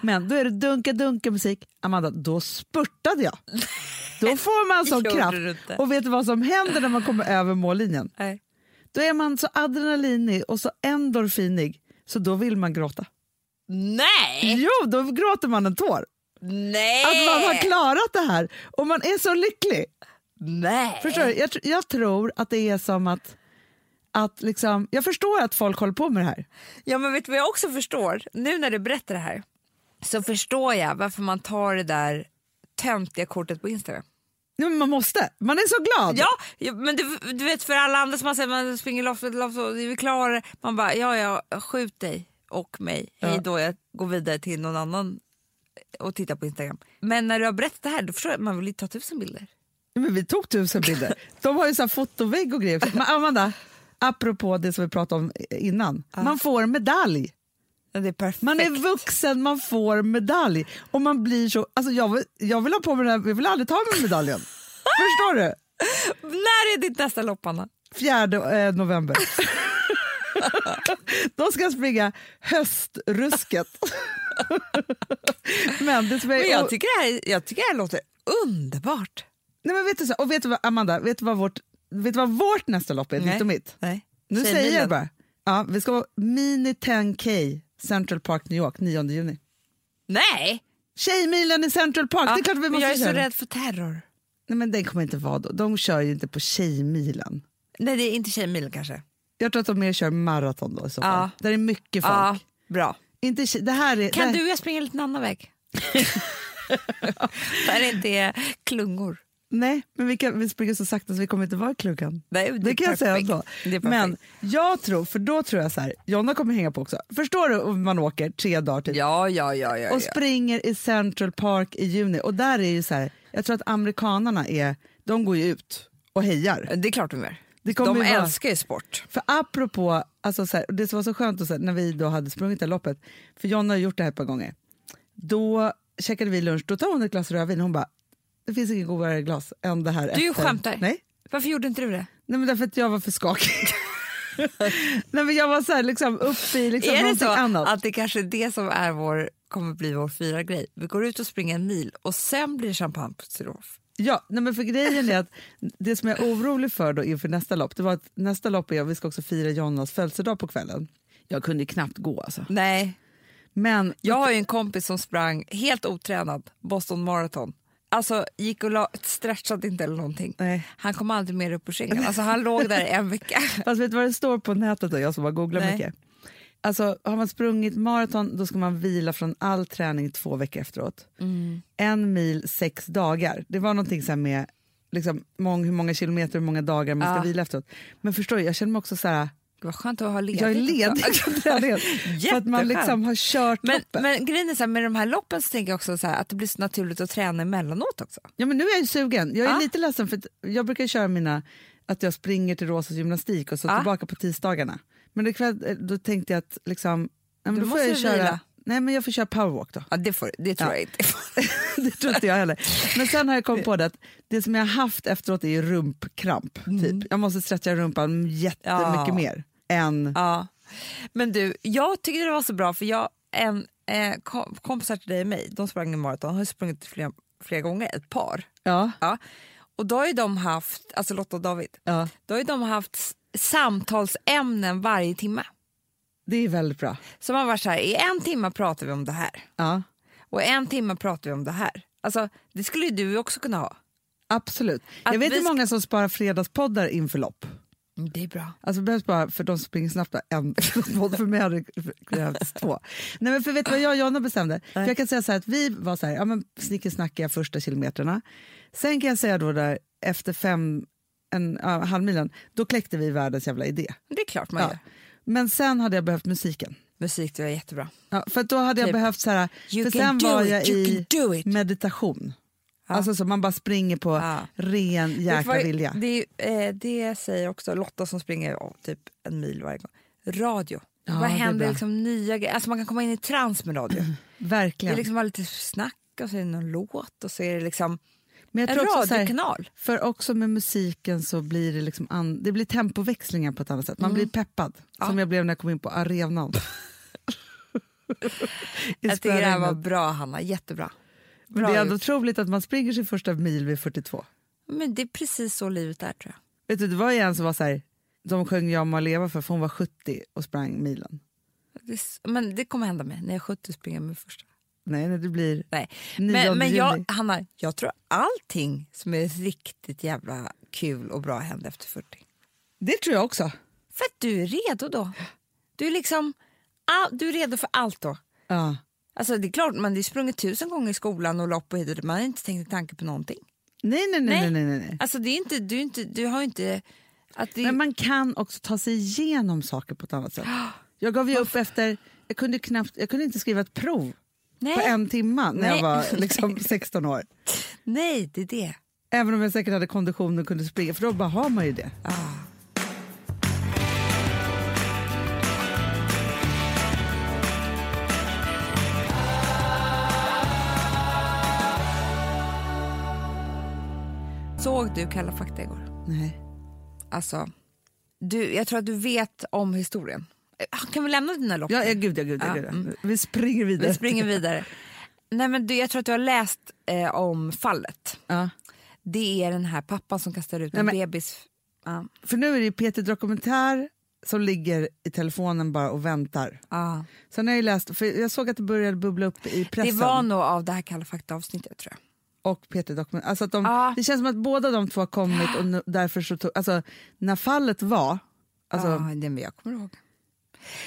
Men då är det dunka dunka musik. Amanda, då spurtade jag. Då får man sån kraft. Och vet du vad som händer när man kommer över mållinjen? Nej. Då är man så adrenalinig och så endorfinig så då vill man gråta. Nej! Jo, då gråter man en tår. Nej! Att man har klarat det här och man är så lycklig. Nej! Förstår du? Jag, jag tror att det är som att, att liksom, jag förstår att folk håller på med det här. Ja men vet du vad jag också förstår? Nu när du berättar det här så förstår jag varför man tar det där töntiga kortet på Instagram. Men man måste, man är så glad. Ja, men du, du vet för alla andra som man säger man springer loss och vi är klara. Man bara ja ja skjut dig och mig. Hej då jag går vidare till någon annan och tittar på Instagram. Men när du har berättat det här då förstår jag man vill ju ta tusen bilder. Men vi tog tusen bilder. De har ju så här fotovägg och grejer. Men Amanda, apropå det som vi pratade om innan. Man får medalj. Är. Man är vuxen, man får medalj. Och man blir så... Alltså jag, vill, jag vill ha på mig den här, jag vill aldrig ta med medaljen. Förstår du? När är ditt nästa lopp Anna? 4 eh, november. Då ska jag springa höstrusket. men det Men jag tycker det här, jag tycker det här låter underbart. nej, men vet du, så, och vet du vad, Amanda, vet du vad vårt, vet du vad vårt nästa lopp är? Nej. Ditt och mitt? Nej. Nu Säg säger jag bara. Ja, vi ska vara Mini 10K Central Park, New York, 9 juni. Nej! Tjejmilen i Central Park, det är klart vi måste jag är så köra. rädd för terror. Nej, men den kommer inte vara då. De kör ju inte på Tjejmilen. Nej det är inte Tjejmilen kanske. Jag tror att de mer kör maraton då i så fall. Ja. Där är mycket folk. Ja, bra. Inte, det här är, Kan det, du och jag springa en liten annan väg? Där det inte är klungor. Nej, men vi, kan, vi springer så sakta så vi kommer inte vara i klungan. Nej, Det, är kan jag säga perfekt. ändå. Det perfekt. Men jag tror, för då tror jag så här, Jonna kommer hänga på också. Förstår du om man åker tre dagar till Ja, ja, ja. ja, och ja. springer i Central Park i juni och där är ju så här, jag tror att amerikanarna är, de går ju ut och hejar. Det är klart de gör. Det De ju älskar ju sport. För apropå, alltså så här, det var så skönt att se, när vi då hade sprungit det här loppet, för Jonna har gjort det här ett par gånger, då käkade vi lunch, då tar hon ett glas rödvin och hon bara, det finns inget godare glas än det här Du efter. skämtar. Nej. Varför gjorde inte du det? Nej men därför att jag var för skakig. Nej men jag var så här, liksom uppe i liksom är det så annat. att det kanske är det som är vår, kommer bli vår fyra grej? Vi går ut och springer en mil och sen blir det champagne på Strof. Ja, nej men för grejen är att det som jag är orolig för då inför nästa lopp, det var att nästa lopp är att vi ska också fira Jonas födelsedag på kvällen. Jag kunde knappt gå alltså. Nej, Men jag har ju en kompis som sprang helt otränad Boston Marathon. Alltså gick och la, stretchade inte eller någonting. Nej. Han kom aldrig mer upp ur sängen. Alltså han låg där en vecka. Fast vet du vad det står på nätet då, jag som har googlat Nej. mycket? Alltså, har man sprungit maraton då ska man vila från all träning två veckor efteråt. Mm. En mil sex dagar. Det var någonting så med liksom, mång, hur många kilometer och hur många dagar man ska Ja. vila efteråt. Men förstår du, jag känner mig också så här, Var skönt att ha ledigt. jag är ledig för att man liksom har kört Men, loppet. men grejen är så här, med de här loppen så tänker jag också så här, att det blir så naturligt att träna emellanåt också. Ja, men nu är jag ju sugen. Jag är Ja. lite ledsen för jag brukar köra mina, att jag springer till Rosas gymnastik och så Ja. tillbaka på tisdagarna. Men det kväll, då tänkte jag att liksom, ja, då får jag köra, vila. nej men jag får köra powerwalk då. Ja, det, får, det tror Ja. jag inte. det tror inte jag heller. Men sen har jag kommit på det att det som jag har haft efteråt är rumpkramp. Typ. Jag måste stretcha rumpan jättemycket Ja. mer än... Ja. Men du, jag tycker det var så bra för jag, en eh, kom, kompisar till dig och mig, de sprang en maraton, har sprungit flera, flera gånger, ett par. Ja, Ja. Och då har ju de haft, alltså Lotta och David, ja, då har ju de haft samtalsämnen varje timme. det är väldigt bra. Så man var så här, i en timme pratar vi om det här Ja, och en timme pratar vi om det här. Alltså, det skulle ju du också kunna ha. absolut. Att jag vet ska- många som sparar fredagspoddar inför lopp. Mm, Det är bra. Alltså behövs bara för de som springer snabbt en podd, för mig hade det krävts två. Nej men för vet du vad jag och Jonna bestämde? För jag kan säga så här att vi var så här, ja men snickesnackiga första kilometrarna. Sen kan jag säga då där efter fem, en ja, halvmilen, då kläckte vi världens jävla idé. Det är klart man Ja. gör. Men sen hade jag behövt musiken. Musik det var jättebra. Ja, för då hade jag Typ, behövt så här, för sen var jag i meditation. Alltså så man bara springer på Ja. ren jäkla vilja. Det, eh, det säger också Lotta som springer ja, typ en mil varje gång. Radio. Ja, Vad det händer liksom nya grejer? Alltså man kan komma in i trans med radio. Det Verkligen. är liksom bara lite snack och så är det någon låt och så är det liksom Men jag en tror också radiokanal. För också med musiken så blir det liksom an, det blir tempoväxlingar på ett annat sätt. Man blir peppad, Mm. Ja. som jag blev när jag kom in på arenan. Jag tycker det här var bra Hanna, jättebra. Bra det är ändå gjort. otroligt att man springer sin första mil vid 42. Men det är precis så livet är tror jag. Vet du, det var en som var så här, de sjöng Jag må leva för, för hon var 70 och sprang milen. Det men det kommer hända mig när jag är 70 springer med första. Nej, nej det blir Nej. 9 Men, men jag, Hanna, jag tror allting som är riktigt jävla kul och bra händer efter 40. Det tror jag också. För att du är redo då. Du är liksom all, du är redo för allt då. Ja. Alltså det är klart, man ju sprungit tusen gånger i skolan och lopp och hit. Man har inte tänkt en tanke på någonting. Nej, nej, nej, nej, Nej. nej, nej. Alltså det är inte, du, är inte, du har inte... Att det, Men man kan också ta sig igenom saker på ett annat sätt. Jag gav ju upp efter, jag kunde, knappt, jag kunde inte skriva ett prov nej, på en timma när jag Nej. var liksom 16 år. nej, det är det. Även om jag säkert hade kondition och kunde springa, för då bara har man ju det. Ah. Såg du Kalla fakta igår? Nej. Alltså, du, jag tror att du vet om historien. Eh, Kan vi lämna dina lopp? Ja, ja, gud, ja, gud, ja, Ja, gud. mm. Vi springer vidare. Vi springer vidare. Nej, men du, jag tror att du har läst eh, om fallet. Ja. Det är den här pappan som kastar ut en Nej, men- bebis. Ja. För nu är det Peter Dokumentär som ligger i telefonen bara och väntar. Ja. Sen har jag läst, för jag såg att det började bubbla upp i Det pressen. var nog av det här Kalla fakta-avsnittet tror jag. Och Peter Dokumentär. Alltså att de, Ja. Det känns som att båda de två har kommit och nu, därför så tog, alltså när fallet var, alltså, det men jag kommer ihåg.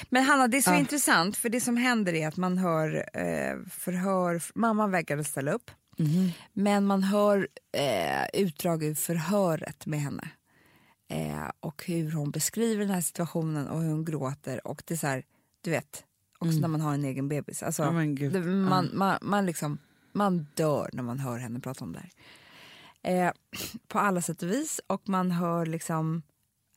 Men Hanna, det är så Ja. intressant för det som händer är att man hör eh, förhör, mamman vägrade ställa upp. Mhm. Men man hör eh, utdrag ur förhöret med henne. Eh, och hur hon beskriver den här situationen och hur hon gråter. Och det är så här, du vet, också när man har en egen bebis. Alltså, Mm. Gud. det, man, man, man, liksom, man dör när man hör henne prata om det här. Eh, på alla sätt och vis. Och man hör liksom...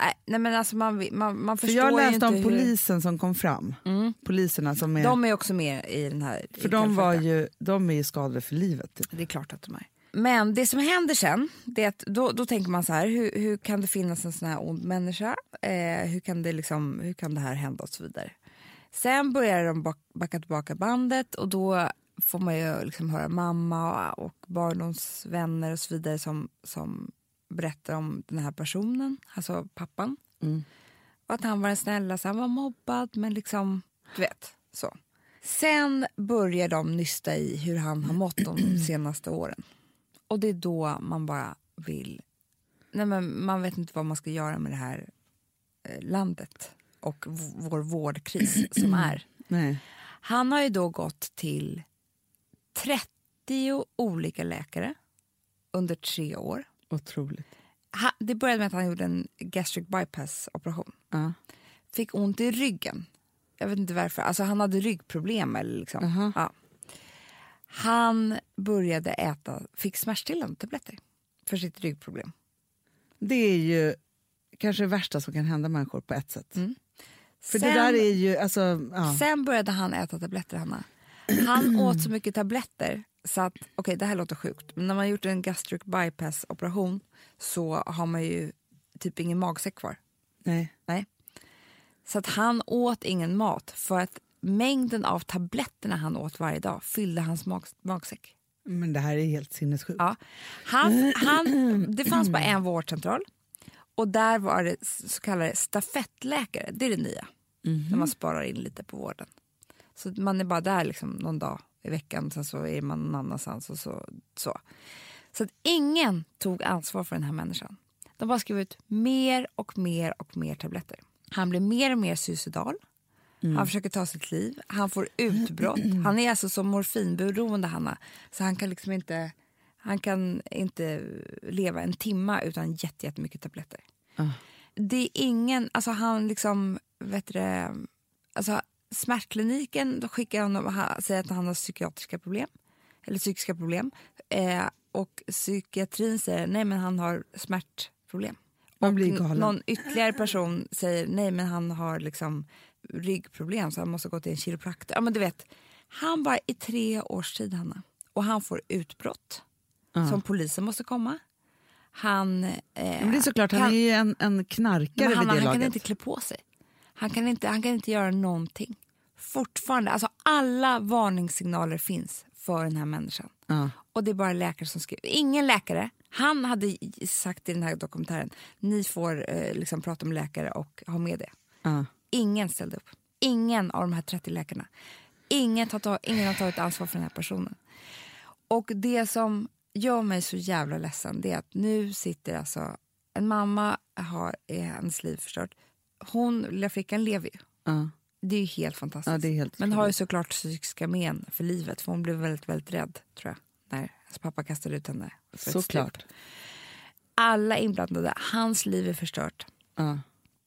Nej, nej men alltså man, man, man för förstår jag ju läste om hur... polisen som kom fram. Mm. Poliserna som är, De är också med i den här... för de, var ju, de är ju skadade för livet. Typ. Det är klart att de är. Men det som händer sen, det är att då, då tänker man så här, hur, hur kan det finnas en sån här ond människa? Eh, hur, kan det liksom, hur kan det här hända och så vidare. Sen börjar de backa tillbaka bandet och då får man ju liksom höra mamma och, barndomsvänner och så vidare som, som berättar om den här personen, alltså pappan. Mm. Och att han var den snälla, så han var mobbad men liksom, du vet, så. Sen börjar de nysta i hur han har mått de senaste åren. Och det är då man bara vill... Nej men man vet inte vad man ska göra med det här eh, landet och vår vårdkris som är. Nej. Han har ju då gått till 30 olika läkare under tre år. Otroligt. Ha- Det började med att han gjorde en gastric bypass operation. Ja. Fick ont i ryggen. Jag vet inte varför. Alltså han hade ryggproblem. Eller liksom. Aha. ja. Han började äta, fick smärtstillande tabletter för sitt ryggproblem. Det är ju kanske det värsta som kan hända människor på ett sätt. Mm. För Sen- det där är ju... Alltså, ja. Sen började han äta tabletter, Hanna. Han åt så mycket tabletter så att, okej det här låter sjukt, men när man har gjort en gastric bypass operation så har man ju typ ingen magsäck kvar. Nej. Nej. Så att han åt ingen mat för att mängden av tabletterna han åt varje dag fyllde hans mag magsäck. Men det här är helt sinnessjukt. Ja. Han, han, det fanns bara en vårdcentral och där var det så kallade stafettläkare. Det är det nya, när man sparar in lite på vården. Så man är bara där liksom någon dag i veckan, sen så är man någon annanstans. Och så, så. så att ingen tog ansvar för den här människan. De bara skrev ut mer och mer och mer tabletter. Han blir mer och mer suicidal. Han försöker ta sitt liv. Han får utbrott. Han är alltså som morfinberoende, Hanna. Så han kan liksom inte, han kan inte leva en timma utan jätte- jättemycket tabletter. Ah. Det är ingen... Alltså han liksom... Vet du, alltså smärtkliniken då skickar honom och säger att han har psykiatriska problem. Eller psykiska problem. Eh, och psykiatrin säger nej men han har smärtproblem. Man blir galen. någon ytterligare person säger nej men han har liksom ryggproblem så han måste gå till en kiropraktor. Ja, men du vet, han bara i tre års tid, Hanna. Och han får utbrott som polisen måste komma. Han... Eh, Men det är såklart, han kan- är ju en, en knarkare men han, vid det han kan laget. inte klä på sig. Han kan inte, han kan inte göra någonting. Fortfarande, alltså alla varningssignaler finns för den här människan. Ja. Och det är bara läkare som skriver. Ingen läkare. Han hade sagt i den här dokumentären, ni får eh, liksom prata med läkare och ha med det. Ja. Ingen ställde upp. Ingen av de här 30 läkarna. Ingen har, tagit, ingen har tagit ansvar för den här personen. Och det som gör mig så jävla ledsen det är att nu sitter alltså en mamma har hennes liv förstört. Hon, flickan, lever ju. Ja. Det är ju helt fantastiskt. Ja, det är helt Men har ju såklart psykiska men för livet för hon blev väldigt, väldigt rädd tror jag. När hennes pappa kastade ut henne. Såklart. Alla inblandade, hans liv är förstört. Ja.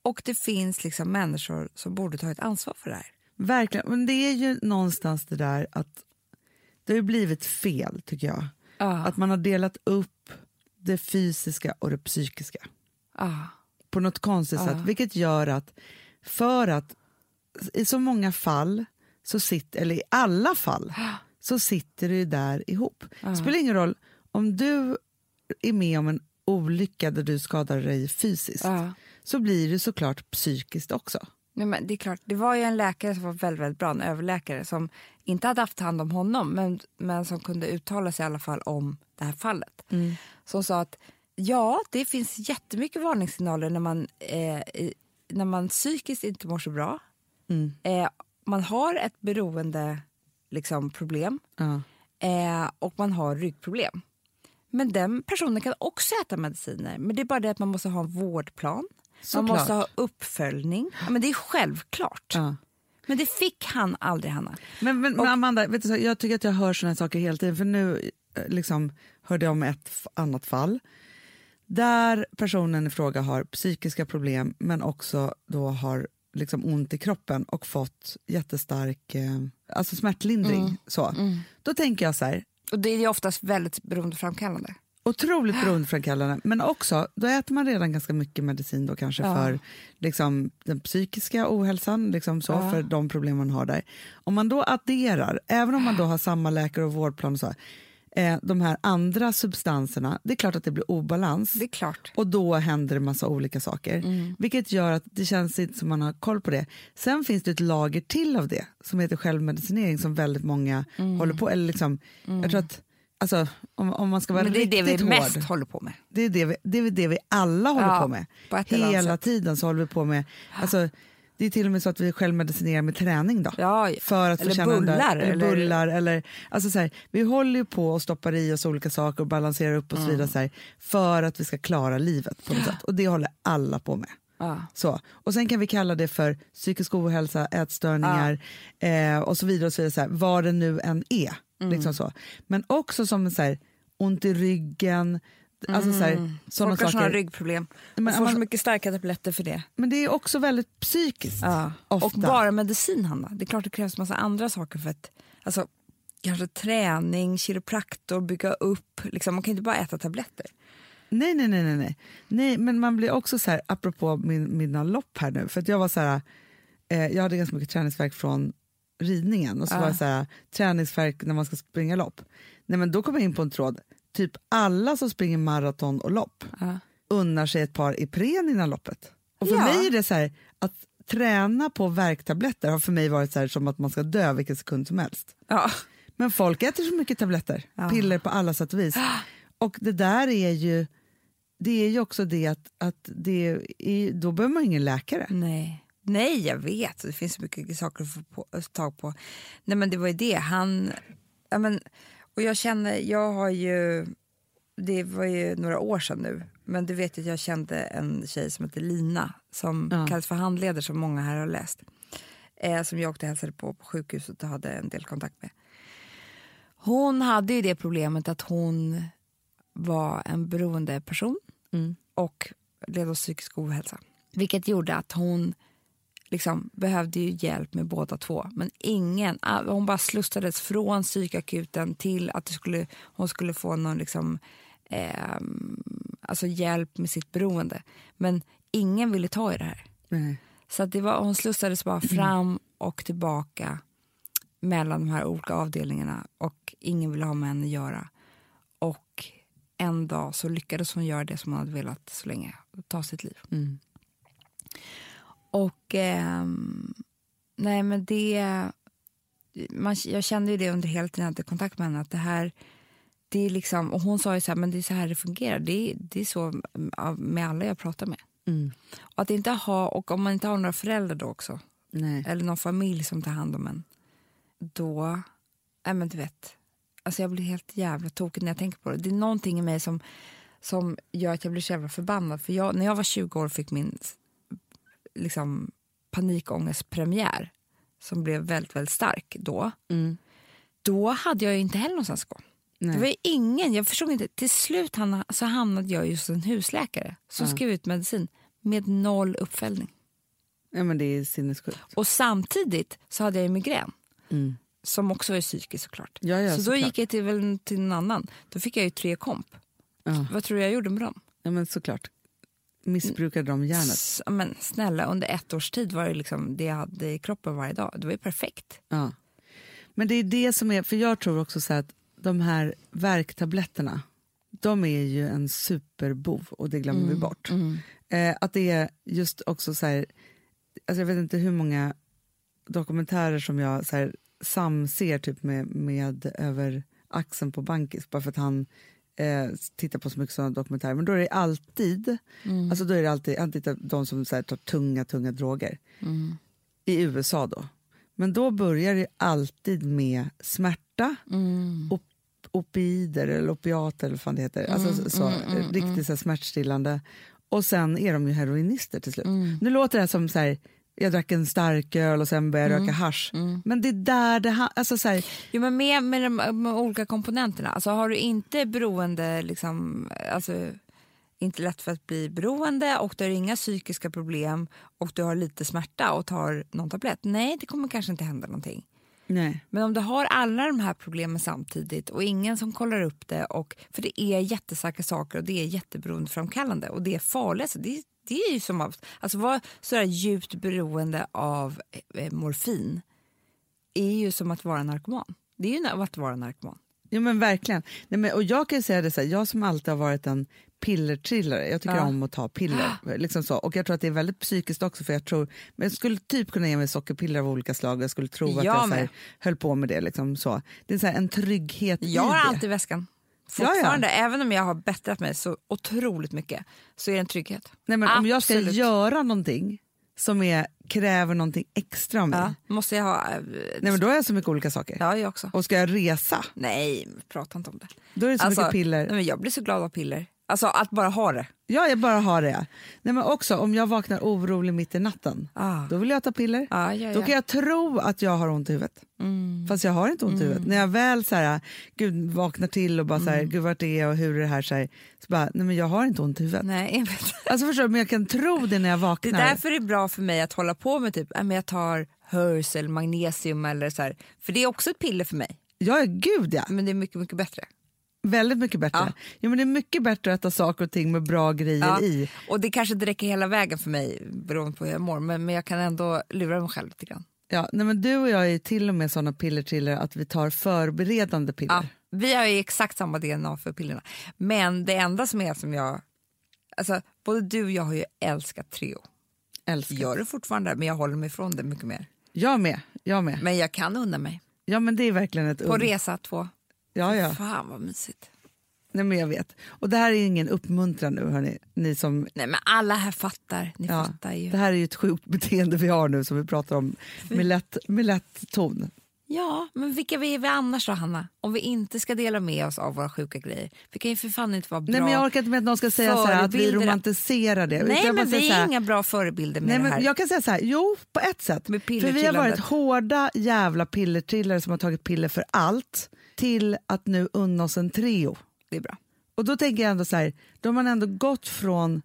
Och det finns liksom människor som borde ta ett ansvar för det här. Verkligen, men det är ju någonstans det där att det har ju blivit fel tycker jag. Ja. Att man har delat upp det fysiska och det psykiska Ja. På något konstigt sätt. Vilket gör att för att i så många fall, så sitter, eller i alla fall, så sitter det där ihop. Det spelar ingen roll om du är med om en olycka där du skadar dig fysiskt så blir det såklart psykiskt också. Nej, men det är klart, det var ju en läkare som var väldigt, väldigt bra, en överläkare som inte hade haft hand om honom men, men som kunde uttala sig i alla fall om det här fallet. Som sa att ja, det finns jättemycket varningssignaler när man, eh, när man psykiskt inte mår så bra. Eh, man har ett beroende liksom, problem Ja. eh, och man har ryggproblem. Men den personen kan också äta mediciner. Men det är bara det att man måste ha en vårdplan. Såklart. Man måste ha uppföljning. Ja, men det är självklart. Ja. Men det fick han aldrig, Hanna. Men, men, men Amanda, vet du, jag tycker att jag hör såna saker hela tiden. För nu eh, liksom, hörde jag om ett annat fall där personen i fråga har psykiska problem men också då har liksom ont i kroppen och fått jättestark eh, alltså smärtlindring. Så. Då tänker jag så här, Och det är ju oftast väldigt beroendeframkallande. otroligt beroendeframkallande men också då äter man redan ganska mycket medicin då kanske Ja. för liksom, den psykiska ohälsan, liksom så, Ja. för de problem man har där. Om man då adderar, även om man då har samma läkare och vårdplan och så, eh, de här andra substanserna, det är klart att det blir obalans. Det är klart. Och då händer det massa olika saker. Mm. Vilket gör att det känns inte som man har koll på det. Sen finns det ett lager till av det som heter självmedicinering som väldigt många Mm. håller på. Eller liksom, Jag tror att, alltså, om, om man ska vara Men det är det vi mest hård, håller på med. det är det, vi, det är det vi alla håller Ja, på med. Hela tiden så håller vi på med, alltså, det är till och med så att vi självmedicinerar med träning då. Ja, För att eller känna bullar. Där, eller, bullar eller, alltså så här, vi håller ju på och stoppar i oss olika saker och balanserar upp och så vidare så här, för att vi ska klara livet på något sätt. Och det håller alla på med. Ja. Så. Och sen kan vi kalla det för psykisk ohälsa, ätstörningar eh, och så vidare. Och så vidare så här, vad det nu än är. Mm. Liksom så. Men också som så här, ont i ryggen, alltså så här, sådana Folk har saker. ryggproblem Men och får man- så mycket starka tabletter för det. Men det är också väldigt psykiskt. Ja. Ofta. Och bara medicin, Hanna. Det är klart det krävs massa andra saker för att... Alltså, kanske träning, kiropraktor, bygga upp. Liksom, man kan inte bara äta tabletter. Nej, nej, nej, nej, nej. Nej, men man blir också så här, apropå min, mina lopp här nu, för att jag var så här, eh, jag hade ganska mycket träningsverk från ridningen och så Ja. var jag så här, träningsverk när man ska springa lopp. Nej, men då kom jag in på en tråd, typ alla som springer maraton och lopp Ja. unnar sig ett par Ipren innan loppet. Och för Ja. mig är det så här, att träna på värktabletter har för mig varit så här, som att man ska dö vilken sekund som helst. Ja. Men folk äter så mycket tabletter, piller på alla sätt och vis. Och det där är ju, det är ju också det att, att det är, då behöver man ingen läkare. Nej. Nej, jag vet. Det finns så mycket saker att få på, tag på. Nej, men det var ju det. Han... Ja, men, och jag känner... Jag har ju... Det var ju några år sedan nu. Men du vet att jag kände en tjej som heter Lina som Ja. kallas för handledare som många här har läst. Eh, som jag åkte och hälsade på på sjukhuset och hade en del kontakt med. Hon hade ju det problemet att hon var en beroende person Mm. och led av psykisk ohälsa. Vilket gjorde att hon liksom behövde ju hjälp med båda två. Men ingen, ah, hon bara slussades från psykakuten till att skulle, hon skulle få någon liksom, ehm, alltså hjälp med sitt beroende. Men ingen ville ta i det här. Nej. Så det var, hon slussades bara fram och tillbaka mellan de här olika avdelningarna och ingen ville ha med henne att göra. Och en dag så lyckades hon göra det som hon hade velat så länge, ta sitt liv. Mm. Och ehm, nej men det, man, jag kände ju det under hela tiden jag hade kontakt med henne att det här, det är liksom, och hon sa ju så här, men det är så här det fungerar, det, är- det är så mm, med alla jag pratar med. Mm. Och att inte ha, och om man inte har några föräldrar då också, Nej. eller någon familj som tar hand om en, då, nej men du vet, alltså jag blir helt jävla tokig när jag tänker på det. Det är någonting i mig som, som gör att jag blir så jävla förbannad. För jag, när jag var 20 år fick min liksom, panikångestpremiär, som blev väldigt, väldigt stark då, Mm. då hade jag inte heller någonstans att gå. Nej. Det var ingen, jag förstod inte. Till slut hamna, så hamnade jag just hos en husläkare som Ja. skrev ut medicin med noll uppföljning. Ja, men det är sinnessjukt. Och samtidigt så hade jag migrän. Mm. Som också är psykisk såklart. Ja, ja, så då såklart. gick jag till, väl, till någon annan. Då fick jag ju tre komp. Ja. Vad tror du jag gjorde med dem? ja, men såklart. Missbrukade de hjärnet? S- men snälla, under ett års tid var det liksom det jag hade i kroppen varje dag. Det var ju perfekt. Ja. Men det är det som är, för jag tror också så att de här värktabletterna, de är ju en superbov och det glömmer vi bort. Eh, att det är just också så här, alltså jag vet inte hur många dokumentärer som jag så här, samser typ med, med över axeln på Bankis bara för att han eh, tittar på så mycket sådana dokumentärer. Men då är det alltid, alltså då är det alltid, de som så här, tar tunga, tunga droger. I USA då. Men då börjar det alltid med smärta, op, opioider eller opiater eller vad det heter. Alltså så, så, riktigt så här, smärtstillande. Och sen är de ju heroinister till slut. Nu låter det här som så här, jag drack en starköl och sen började jag röka hasch. Men det är där det ha, alltså så här, Jo, men med, med de med olika komponenterna. Alltså, har du inte beroende, liksom, alltså, inte lätt för att bli beroende och du har inga psykiska problem och du har lite smärta och tar någon tablett. Nej, det kommer kanske inte hända någonting. nej. Men om du har alla de här problemen samtidigt och ingen som kollar upp det, och, för det är jättestarka saker och det är jätteberoendeframkallande och det är farligt. Alltså det, det är ju som att alltså vara sådär djupt beroende av eh, morfin är ju som att vara narkoman. Det är ju att vara narkoman. Ja men verkligen. Nej, men, och jag kan säga det så här, jag som alltid har varit en pillertrillare, jag tycker Ja. om att ta piller. Liksom så. Och jag tror att det är väldigt psykiskt också för jag tror, men jag skulle typ kunna ge mig sockerpiller av olika slag, jag skulle tro att Jag jag så här, höll på med det. Liksom så. Det är så här, en trygghet Jag har alltid i väskan. Ja, ja. Fortfarande, även om jag har bättrat mig så otroligt mycket, så är det en trygghet. Nej, men om jag ska göra någonting som är, kräver någonting extra av mig, Ja, måste jag ha... eh, Nej, men då har jag så mycket olika saker. Ja, jag också. Och ska jag resa, Nej, prata inte om det. då är det så Alltså, mycket piller. Nej, men jag blir så glad av piller. Alltså att bara ha det. Ja, jag bara har det. Nej, men också om jag vaknar orolig mitt i natten, Ah. då vill jag ta piller. Ja, ja, Då kan jag tro att jag har ont i huvudet. Mm. Fast jag har inte ont i huvudet. När jag väl så här, gud, vaknar till och bara så här, Mm. gud vart är jag och hur är det här? Så, här, så bara, nej men jag har inte ont i huvudet. Nej, jag vet. Alltså förstår du, men jag kan tro det när jag Det är vaknar. därför det är bra för mig att hålla på med typ, äh, men jag tar hörs eller magnesium eller så här. För det är också ett piller för mig. Ja, gud ja. Men det är mycket, mycket bättre. Väldigt mycket bättre. Ja. Ja. men det är mycket bättre att äta saker och ting med bra grejer Ja. i. Och det kanske inte räcker hela vägen för mig beroende på hur jag mår. Men, men jag kan ändå lura mig själv lite grann. Ja, nej, men du och jag är till och med såna pillertriller att vi tar förberedande piller. Ja, vi har ju exakt samma DNA för pillerna. Men det enda som är som jag... Alltså, både du och jag har ju älskat Treo. Älskar. Gör det fortfarande, men jag håller mig ifrån det mycket mer. Jag med. Jag med. Men jag kan unna mig. Ja, men det är verkligen ett På resa två. Ja, ja. Fan vad mysigt. Nej, men jag vet. Och det här är ingen uppmuntran nu, hörni. Ni som, Nej men alla här fattar. Ni ja, fattar ju. det här är ju ett sjukt beteende vi har nu som vi pratar om med lätt, med lätt ton. Ja, men vilka vi är vi annars då Hanna? Om vi inte ska dela med oss av våra sjuka grejer. Vi kan ju för fan inte vara bra Nej, men jag orkar inte med att någon ska säga så här, att vi förebilder. romantiserar det. Nej Jag men vi så är inga bra förebilder med Nej, det här. jag kan säga så här, jo på ett sätt. För vi har varit hårda jävla pillertrillare som har tagit piller för allt till att nu unna oss en Treo. Det är bra. Och då tänker jag ändå så här, då har man ändå gått från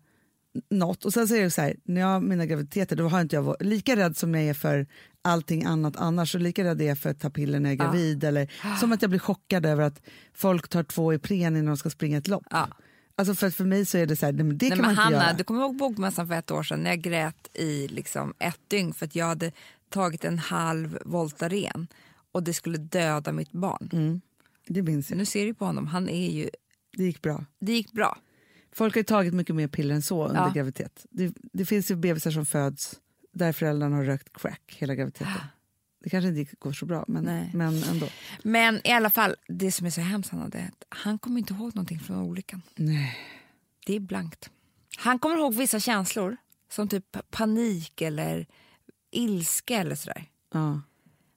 något och sen säger jag så här, när jag har mina graviditeter då har inte jag varit lika rädd som jag är för allting annat annars så lika rädd är jag för att ta piller när jag är Ja. gravid eller som att jag blir chockad över att folk tar två Ipren innan de ska springa ett lopp. Ja. Alltså för, för mig så är det så här, nej, men det Nej, kan man inte Hanna, göra. du kommer ihåg bokmässan för ett år sedan när jag grät i liksom ett dygn för att jag hade tagit en halv Voltaren och det skulle döda mitt barn. Mm, det minns jag. Nu ser du på honom, han är ju... Det gick bra. Det gick bra. Folk har tagit mycket mer piller än så under Ja. graviditet. Det, det finns ju bebisar som föds där föräldrarna har rökt crack hela graviditeten. Det kanske inte går så bra, men, Nej. men ändå. Men i alla fall, det som är så hemskt Hanna, det är att han kommer inte ihåg någonting från olyckan. Nej. Det är blankt. Han kommer ihåg vissa känslor, som typ panik eller ilska eller sådär. Ja.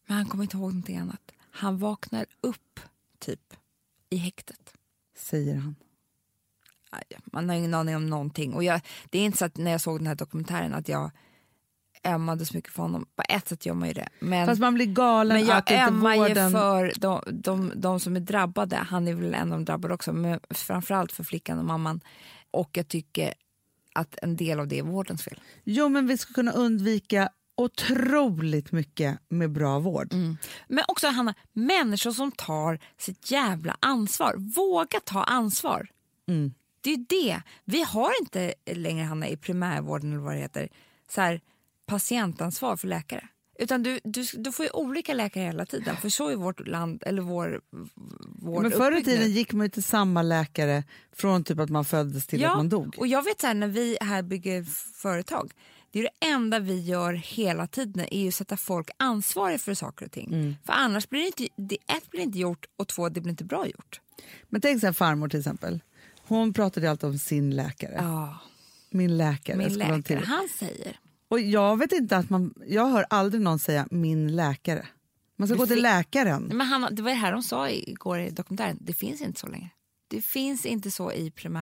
Men han kommer inte ihåg någonting annat. Han vaknar upp, typ, i häktet. Säger han. Man har ingen aning om någonting. Och jag, det är inte så att när jag såg den här dokumentären att jag ömmade så mycket för honom. På ett sätt gör man ju det. Men, Fast man blir galen men jag att ömmar ju vården... för de, de, de som är drabbade. Han är väl en av de drabbade också. Men framförallt för flickan och mamman. Och jag tycker att en del av det är vårdens fel. Jo, men vi ska kunna undvika otroligt mycket med bra vård. Men också Hanna, människor som tar sitt jävla ansvar. Våga ta ansvar. Mm. Det är ju det. Vi har inte längre Hanna i primärvården eller vad det heter, så här, patientansvar för läkare. Utan du, du, du får ju olika läkare hela tiden. För så är vårt land, eller vår vård Men förr i tiden gick man ju till samma läkare från typ att man föddes till att man dog. och jag vet så här, när vi här bygger företag, det är det enda vi gör hela tiden är att sätta folk ansvariga för saker och ting. Mm. För annars blir det inte, det, ett blir inte gjort och två det blir inte bra gjort. Men tänk så här farmor till exempel. Hon pratade alltid om sin läkare. Ja, Min läkare. min läkare, han säger Och jag vet inte att man, jag hör aldrig någon säga min läkare. Man ska Det gå till läkaren. Nej, Men Hanna, det var det här de sa igår i dokumentären. Det finns inte så länge. Det finns inte så i primär...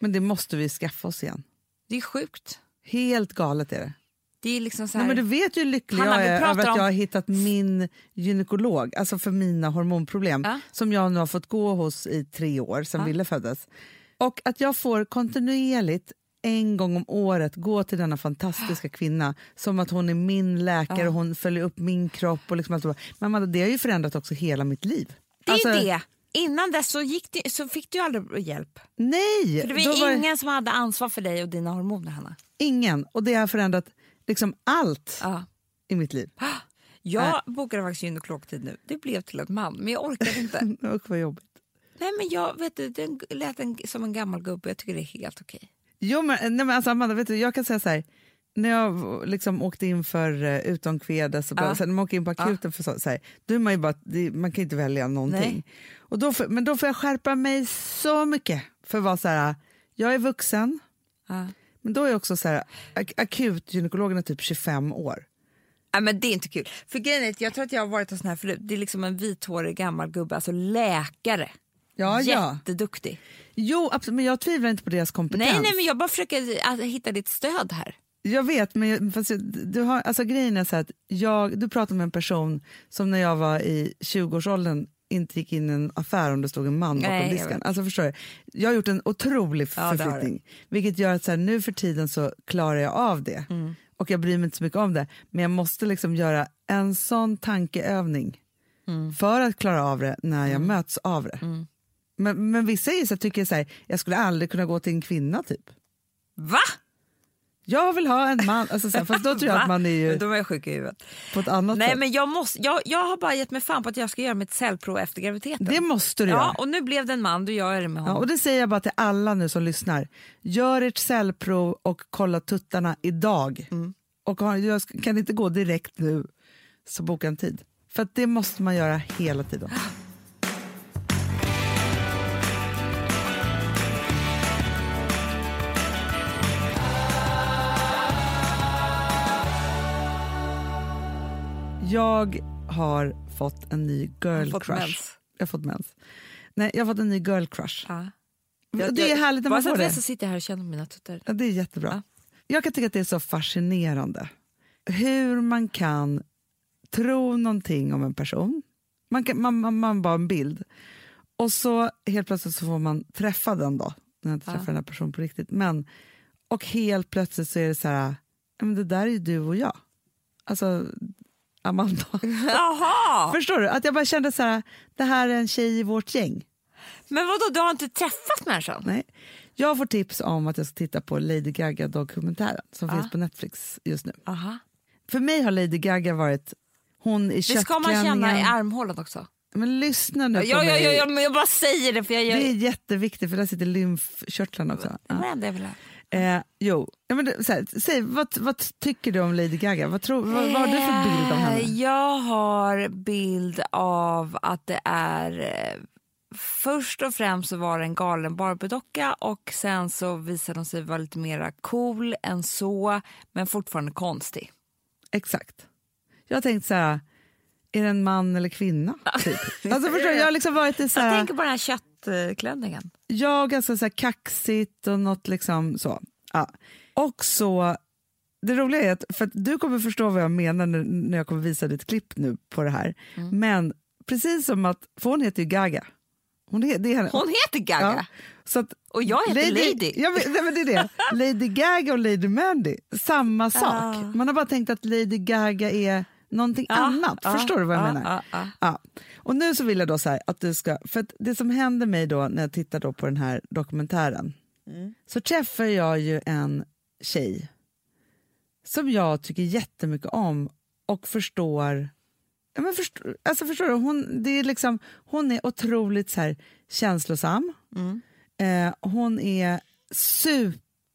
Men det måste vi skaffa oss igen. Det är sjukt. Helt galet är det. Det är liksom så Nej, här, men du vet ju hur lycklig Hanna, jag är över att om- jag har hittat min gynekolog, alltså för mina hormonproblem, Ja. som jag nu har fått gå hos i tre år sedan Ja. Ville föddes. Och att jag får kontinuerligt en gång om året gå till denna fantastiska kvinna som att hon är min läkare Ja. och hon följer upp min kropp. Och liksom allt. Men Amanda, det har ju förändrat också hela mitt liv. det är Alltså, det. Innan dess så, gick det, så fick du aldrig hjälp. Nej! För det var var ingen som hade ansvar för dig och dina hormoner, Hanna. ingen. Och det har förändrat liksom allt Ja. i mitt liv. Jag bokade faktiskt gynekologtid nu. Det blev till en man, men jag orkade inte. Usch vad jobbigt. Nej, men jag vet du, den lät en, som en gammal gubbe. Jag tycker det är helt okej. Jo, men, nej, men alltså, Amanda, vet du, jag kan säga så här. När jag liksom åkte in för uh, utomkvedes, och bara, Ja. så här, när man åker in på akuten, för så, så här, då är man ju bara, det, man kan inte välja någonting. Nej. Och då, får- men då får jag skärpa mig så mycket för att vara så här, jag är vuxen, Ja. men då är jag också så här, ak akut gynekologen är typ 25 år. Nej, men det är inte kul. För grejen jag tror att jag har varit hos sån här förut. Det är liksom en vithårig gammal gubbe, alltså läkare. Ja, ja. Jätteduktig. Jo, absolut, men jag tvivlar inte på deras kompetens. Nej, nej, men jag bara försöker att hitta ditt stöd här. Jag vet, men jag, fast jag, du har, alltså grejen är så att jag, du pratar med en person som när jag var i 20-årsåldern inte gick in i en affär om det stod en man bakom Nej, jag disken. Alltså förstår du? Jag har gjort en otrolig Ja, förflyttning, vilket gör att så här, nu för tiden så klarar jag av det. Mm. Och jag bryr mig inte så mycket om det, men jag måste liksom göra en sån tankeövning Mm. för att klara av det när jag möts av det. Men, men vissa är så här, tycker så här, jag skulle aldrig kunna gå till en kvinna typ. Va? Jag vill ha en man, alltså, så här, fast då tror jag att man är ju Men Då är jag sjuk i huvudet. på ett annat Nej, sätt. men jag, måste, jag, jag har bara gett mig fan på att jag ska göra mitt cellprov efter graviditeten. Det måste du ja, göra. och nu blev det en man, då gör jag det med Ja, honom. och det säger jag bara till alla nu som lyssnar. Gör ert cellprov och kolla tuttarna idag. Mm. Och har- jag kan inte gå direkt nu, så boka en tid. För det måste man göra hela tiden. Jag har fått en ny girl fått crush. mens. Jag har fått mens. Nej, jag har fått en ny girl crush. Ja. Och det är härligt när man får det. så sitter jag här och känner mina tuttar. Ja, det är jättebra. Ja. Jag kan tycka att det är så fascinerande hur man kan tro någonting om en person. Man, kan, man, man, man bara en bild. Och så helt plötsligt så får man träffa den då, när jag inte Ja. träffar den här personen på riktigt. Men, och helt plötsligt så är det så här, ja, men det där är ju du och jag. Alltså, Amanda. Jaha! Förstår du? Att jag bara kände så här, det här är en tjej i vårt gäng. Men vadå, du har inte träffat människan? Nej. Jag får tips om att jag ska titta på Lady Gaga-dokumentären som Ja. finns på Netflix just nu. Aha. För mig har Lady Gaga varit hon i Det ska man känna i armhålan också. Men lyssna nu på ja, mig. ja, ja, men jag bara säger det för jag gör Det är jätteviktigt för där sitter lymfkörtlarna också. det var det jag ville. Eh, jo, ja, men här, säg, vad, vad tycker du om Lady Gaga? Vad, tror, vad, vad har du för bild av henne? Eh, Jag har bild av att det är... eh, Först och främst så var det en galen Barbiedocka och sen så visade hon sig vara lite mer cool än så, men fortfarande konstig. Exakt. Jag tänkte så här, är det en man eller kvinna? Typ. Alltså, förstår jag har liksom varit i så Jag här, tänker på den här köttklänningen. jag ganska så här kaxigt och något liksom så. Ja. Och så, det roliga är att, för att du kommer förstå vad jag menar när, när jag kommer visa ditt klipp nu på det här. Mm. Men precis som att, för hon heter ju Gaga. Hon, är, det är henne. Hon heter Gaga Ja, så att, och jag heter Lady. Ja, men, nej, men det är det. Lady Gaga och Lady Mandy, samma sak. Ah. Man har bara tänkt att Lady Gaga är någonting Ja, annat. ja, Förstår du vad jag ja, menar? ja, ja. Ja. Och nu så vill jag då så att du ska, för det som händer mig då när jag tittar då på den här dokumentären Mm. så träffar jag ju en tjej som jag tycker jättemycket om och förstår Ja, men förstår, alltså förstår du, hon, det är liksom, hon är otroligt så här, känslosam. Mm. Eh, hon är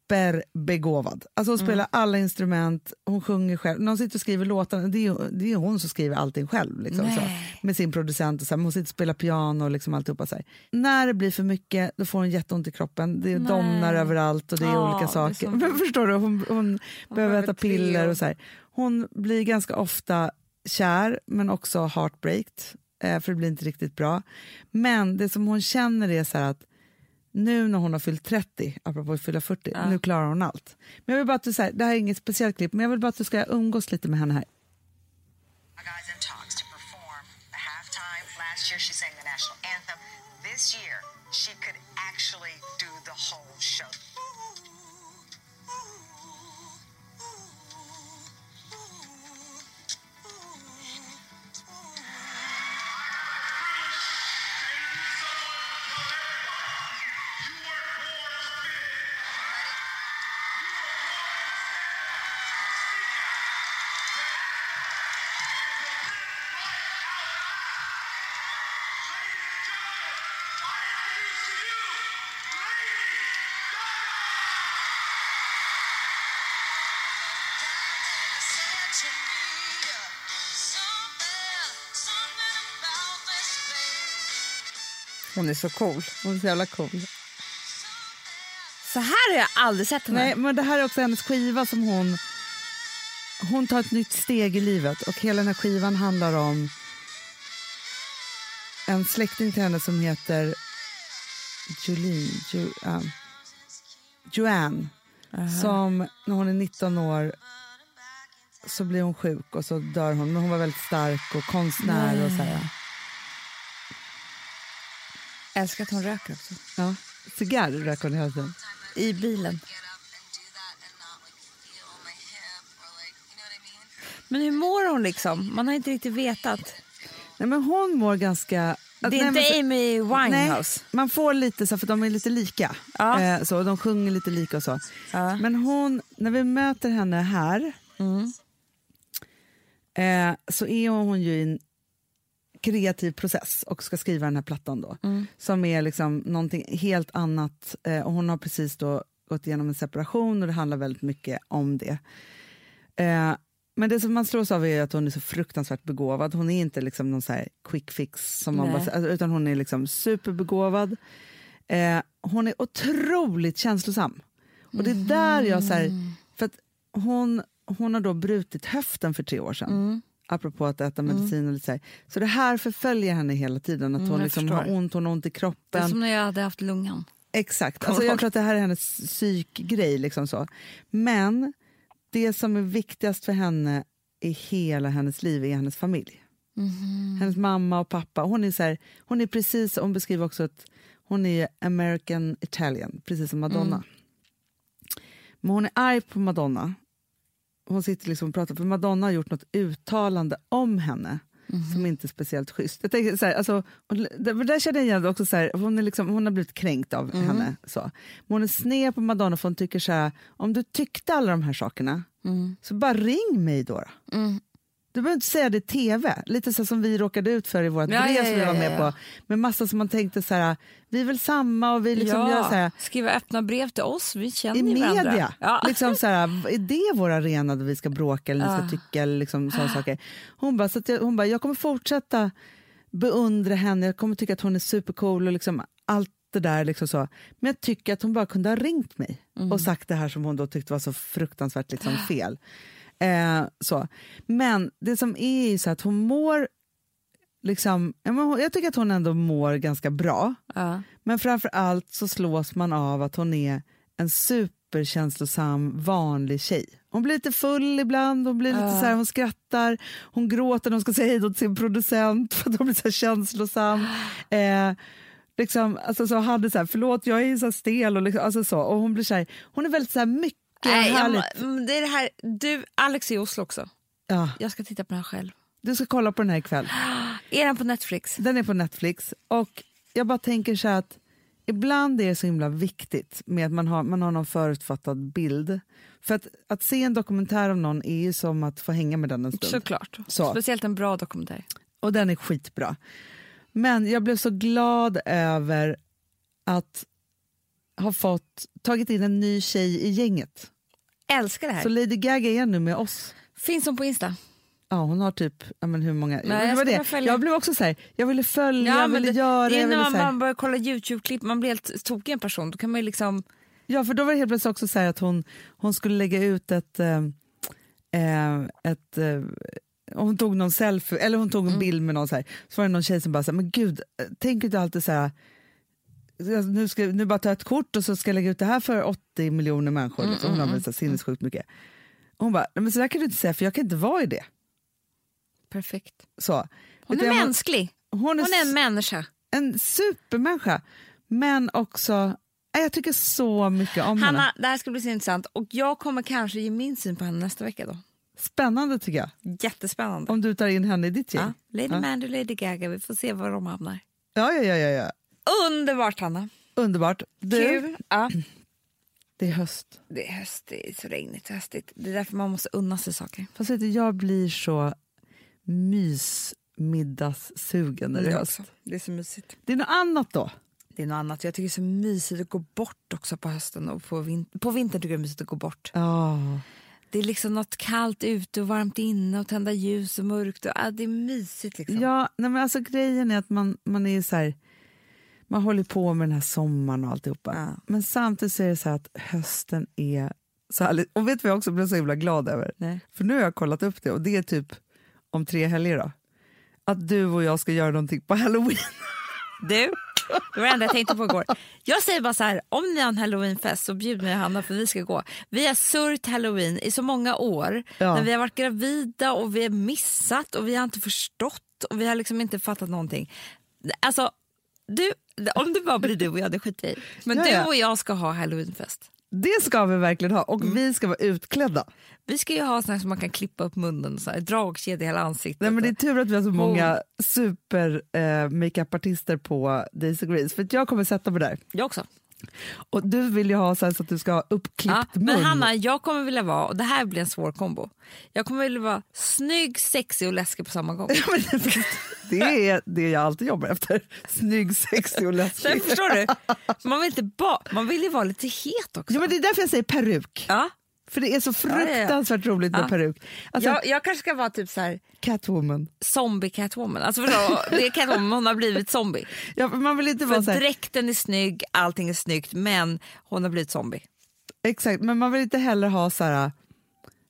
superbegåvad. Alltså hon Mm. spelar alla instrument, hon sjunger själv. När hon sitter och skriver låtarna, det är, det är hon som skriver allting själv. Liksom, så, med sin producent. Och så men hon sitter och spelar piano och liksom alltihopa. Så här. När det blir för mycket då får hon jätteont i kroppen. Det Nej. domnar överallt och det är Ja, olika det är saker. så- Men förstår du, hon, hon behöver behöver äta piller och så här. Hon blir ganska ofta kär men också heartbreaked eh, för det blir inte riktigt bra. Men det som hon känner är så att nu när hon har fyllt 30, apropå att fylla 40, Ja. nu klarar hon allt. Men jag vill bara att du, så här, det här är inget speciellt klipp, men jag vill bara att du ska umgås lite med henne här. Gaga's in talks to perform the halftime. Last year, she sang the national anthem. This year, she could actually do the whole show. Hon är så cool. Hon är så jävla cool. Så här har jag aldrig sett henne. Nej, men det här är också hennes skiva som hon... Hon tar ett nytt steg i livet och hela den här skivan handlar om en släkting till henne som heter Julie, Ju, um, Joanne. Som när hon är 19 år så blir hon sjuk och så dör hon. Men hon var väldigt stark och konstnär och så här. Älskar att hon röker också. Ja. Cigarr rök hon. I bilen. what I mean? Men hur mår hon liksom? Man har inte riktigt vetat. Nej, men hon mår ganska... Det är Nej, inte men Amy Winehouse. Nej, man får lite så, för de är lite lika. Ja. Eh, så, de sjunger lite lika och så. Ja. Men hon, när vi möter henne här Mm. eh, så är hon ju i en kreativ process och ska skriva den här plattan då. Mm. Som är liksom någonting helt annat. Eh, och hon har precis då gått igenom en separation och det handlar väldigt mycket om det. Eh, men det som man slås av är att hon är så fruktansvärt begåvad. Hon är inte liksom någon så här quick fix, som man bara, säger, utan hon är liksom superbegåvad. Eh, hon är otroligt känslosam. Och det är där jag... Så här, för att hon, hon har då brutit höften för tre år sedan. Mm. Apropå att äta medicin och lite så här. Så det här förföljer henne hela tiden. Att hon Mm, jag liksom har ont, hon har ont i Det är kroppen. som när jag hade haft lungan. Exakt. Alltså, jag tror att det här är hennes psykgrej. Liksom så. Men det som är viktigast för henne i hela hennes liv är hennes familj. Mhm. Hennes mamma och pappa. Hon är, så här, hon är precis, hon beskriver också att hon är American Italian, precis som Madonna. Mm. Men hon är arg på Madonna. Hon sitter liksom och pratar, för Madonna har gjort något uttalande om henne Mhm. som inte är speciellt schysst. Jag tänker så här, alltså, det, där känner jag igen också, så här, hon, är liksom, hon har blivit kränkt av Mm. henne. Så. Men hon är sned på Madonna för hon tycker så här, om du tyckte alla de här sakerna, så bara ring mig då. då. Du behöver inte säga det i tv, lite så som vi råkade ut för i vårt Ja, brev ja, som vi var med ja, på. Med massa som man tänkte så här, vi är väl samma och vi liksom gör så här, skriva öppna brev till oss, vi känner i ju varandra. media. Ja. Liksom så här, är det vår arena där vi ska bråka eller ni Ah. ska tycka eller liksom sådana saker? Hon bara, så att jag, hon bara, jag kommer fortsätta beundra henne, jag kommer tycka att hon är supercool och liksom allt det där. Liksom så. Men jag tycker att hon bara kunde ha ringt mig Mm. och sagt det här som hon då tyckte var så fruktansvärt liksom fel. Eh, så. Men det som är ju så att hon mår Liksom, jag tycker att hon ändå mår ganska bra. Ja. Men framför allt så slås man av att hon är en superkänslosam, vanlig tjej. Hon blir lite full ibland, hon, blir lite så här, hon skrattar, hon gråter när hon ska säga hej då till sin producent för att hon blir så känslosam. Eh, liksom, alltså, så hade så här, förlåt jag är så stel och, liksom, alltså, så, och hon blir så här, hon är väldigt så här, mycket Nej, jag, härligt. mm, det är det här, du, Alex i Oslo också. Ja, Jag ska titta på den här själv. du ska kolla på den här ikväll. Är den på Netflix? Den är på Netflix och jag bara tänker så att ibland är det så himla viktigt med att man har, man har någon förutfattad bild. För att, att se en dokumentär om någon är ju som att få hänga med den en stund. Såklart. Så. Speciellt en bra dokumentär. Och den är skitbra. Men jag blev så glad över att ha fått tagit in en ny tjej i gänget. Älskar det här. Så Lady Gaga är nu med oss. Finns hon på Insta? Ja, hon har typ, ja, men hur många? jag det var. Jag blev också så här, jag ville följa, jag men ville det, göra. det är jag när man, man börjar kolla Youtube-klipp, man blir helt tokig i en person. Då kan man liksom... Ja, för då var det helt plötsligt också så att hon, hon skulle lägga ut ett... Eh, eh, ett eh, hon tog någon selfie, eller hon tog en bild med någon så här. Så var det någon tjej som bara här, men gud, eh, tänk inte alltid så här... jag- Nu, ska, nu bara ta ett kort och så ska jag lägga ut det här för 80 miljoner människor. liksom. Hon har väl så sinnessjukt mycket. Och hon bara, "Nej, men så där kan du inte säga för jag kan inte vara i det. Perfekt. Så. Hon är jag mänsklig. Hon är, Hon är en människa. en supermänniska. Men också, jag tycker så mycket om henne. Hanna, det här ska bli så intressant. Och jag kommer kanske ge min syn på henne nästa vecka då. Spännande tycker jag. Jättespännande. Om du tar in henne i ditt gäng. Ja, Lady Ja. Mandy och Lady Gaga, vi får se var de hamnar. Ja, ja, ja, ja. Underbart Hanna. Underbart. Du, Kul. Ja. det är höst. Det är höst, det är så regnigt och höstigt. Det är därför man måste unna sig saker. Fast vet du, jag blir så mysmiddagssugen när det är höst. Det är så mysigt. Det är något annat då. Det är något annat. Jag tycker det är så mysigt att gå bort också på hösten och på, vin- på vintern tycker jag det är mysigt att gå bort. Ja. Det är liksom något kallt ute och varmt inne och tända ljus och mörkt. Och, ah, det är mysigt liksom. Ja, nej men alltså grejen är att man, man är så här... man håller på med den här sommaren och alltihopa. Ja. Men samtidigt så är det så att hösten är så härligt. Och vet du vad jag också blev så himla glad över? Nej. För nu har jag kollat upp det och det är typ om tre helger då. Att du och jag ska göra någonting på halloween. Du, det var det enda jag tänkte på igår. Jag säger bara så här, om ni har en halloweenfest så bjud mig och Hanna för vi ska gå. Vi har sörjt halloween i så många år. Ja. När vi har varit gravida och vi har missat och vi har inte förstått och vi har liksom inte fattat någonting. Alltså, du, om det bara blir du och jag, det skiter i. Men Ja, du och jag ska ha halloweenfest. Det ska vi verkligen ha och Mm. vi ska vara utklädda. Vi ska ju ha här som man kan klippa upp munnen, så här, dragkedja i hela ansiktet. Nej, men det är tur att vi har så många super eh, makeupartister på Daisy Grace för jag kommer sätta mig där. Jag också. Och du vill ju ha så, så att du ska ha uppklippt Ja, mun. men Hanna, jag kommer vilja vara, och det här blir en svår kombo. Jag kommer vilja vara snygg, sexig och läskig på samma gång. Det- är det jag alltid jobbar efter. Snygg, sexig och läskig. förstår du? Man vill, inte ba- man vill ju vara lite het också. Ja, men det är därför jag säger peruk. Ja. För det är så ja, ja. fruktansvärt roligt med Ja. peruk. Alltså, Jag, jag kanske ska vara typ så här Catwoman. zombie Catwoman. Alltså förstå, det är Catwoman, hon har blivit zombie. Ja, man vill inte För vara så här, dräkten är snygg, allting är snyggt, men hon har blivit zombie. exakt, men man vill inte heller ha så här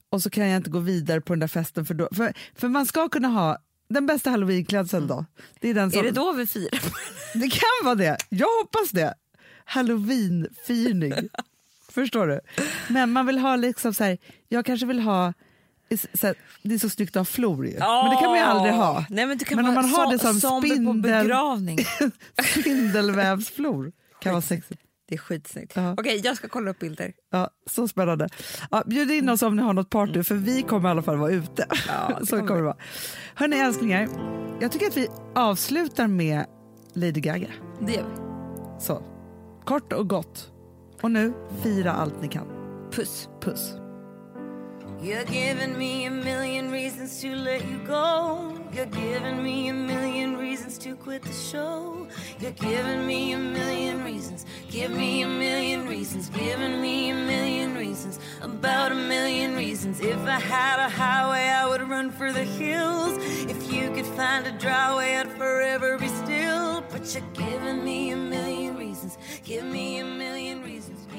och så kan jag inte gå vidare på den där festen för då, för, för man ska kunna ha den bästa halloweenklädseln då. Det är den som, Är det då vi firar? Det kan vara det, jag hoppas det. Halloweenfirning. Förstår du? Men man vill ha liksom så här, jag kanske vill ha så här, det är så snyggt att ha flor ju. Men det kan man ju aldrig ha. Nej, men Men om man har det som på spindel-. Spindelvävsflor kan vara sexigt. Det är skitsnyggt. Ja. Okej, jag ska kolla upp bilder. Ja, så spännande. Ja, bjud in oss om ni har något party för vi kommer i alla fall vara ute. Ja, det så kommer det vara. Hörni älsklingar, jag tycker att vi avslutar med Lady Gaga. Det gör vi. Så, kort och gott. Och nu, fira allt ni kan. Puss. Puss. You're giving me a million reasons to let you go. You're giving me a million reasons to quit the show. You're giving me a million reasons. Give me a million reasons. Giving me a million reasons. About a million reasons. If I had a highway, I would run for the hills. If you could find a dry way, I'd forever be still. But you're giving me a million reasons. Give me a million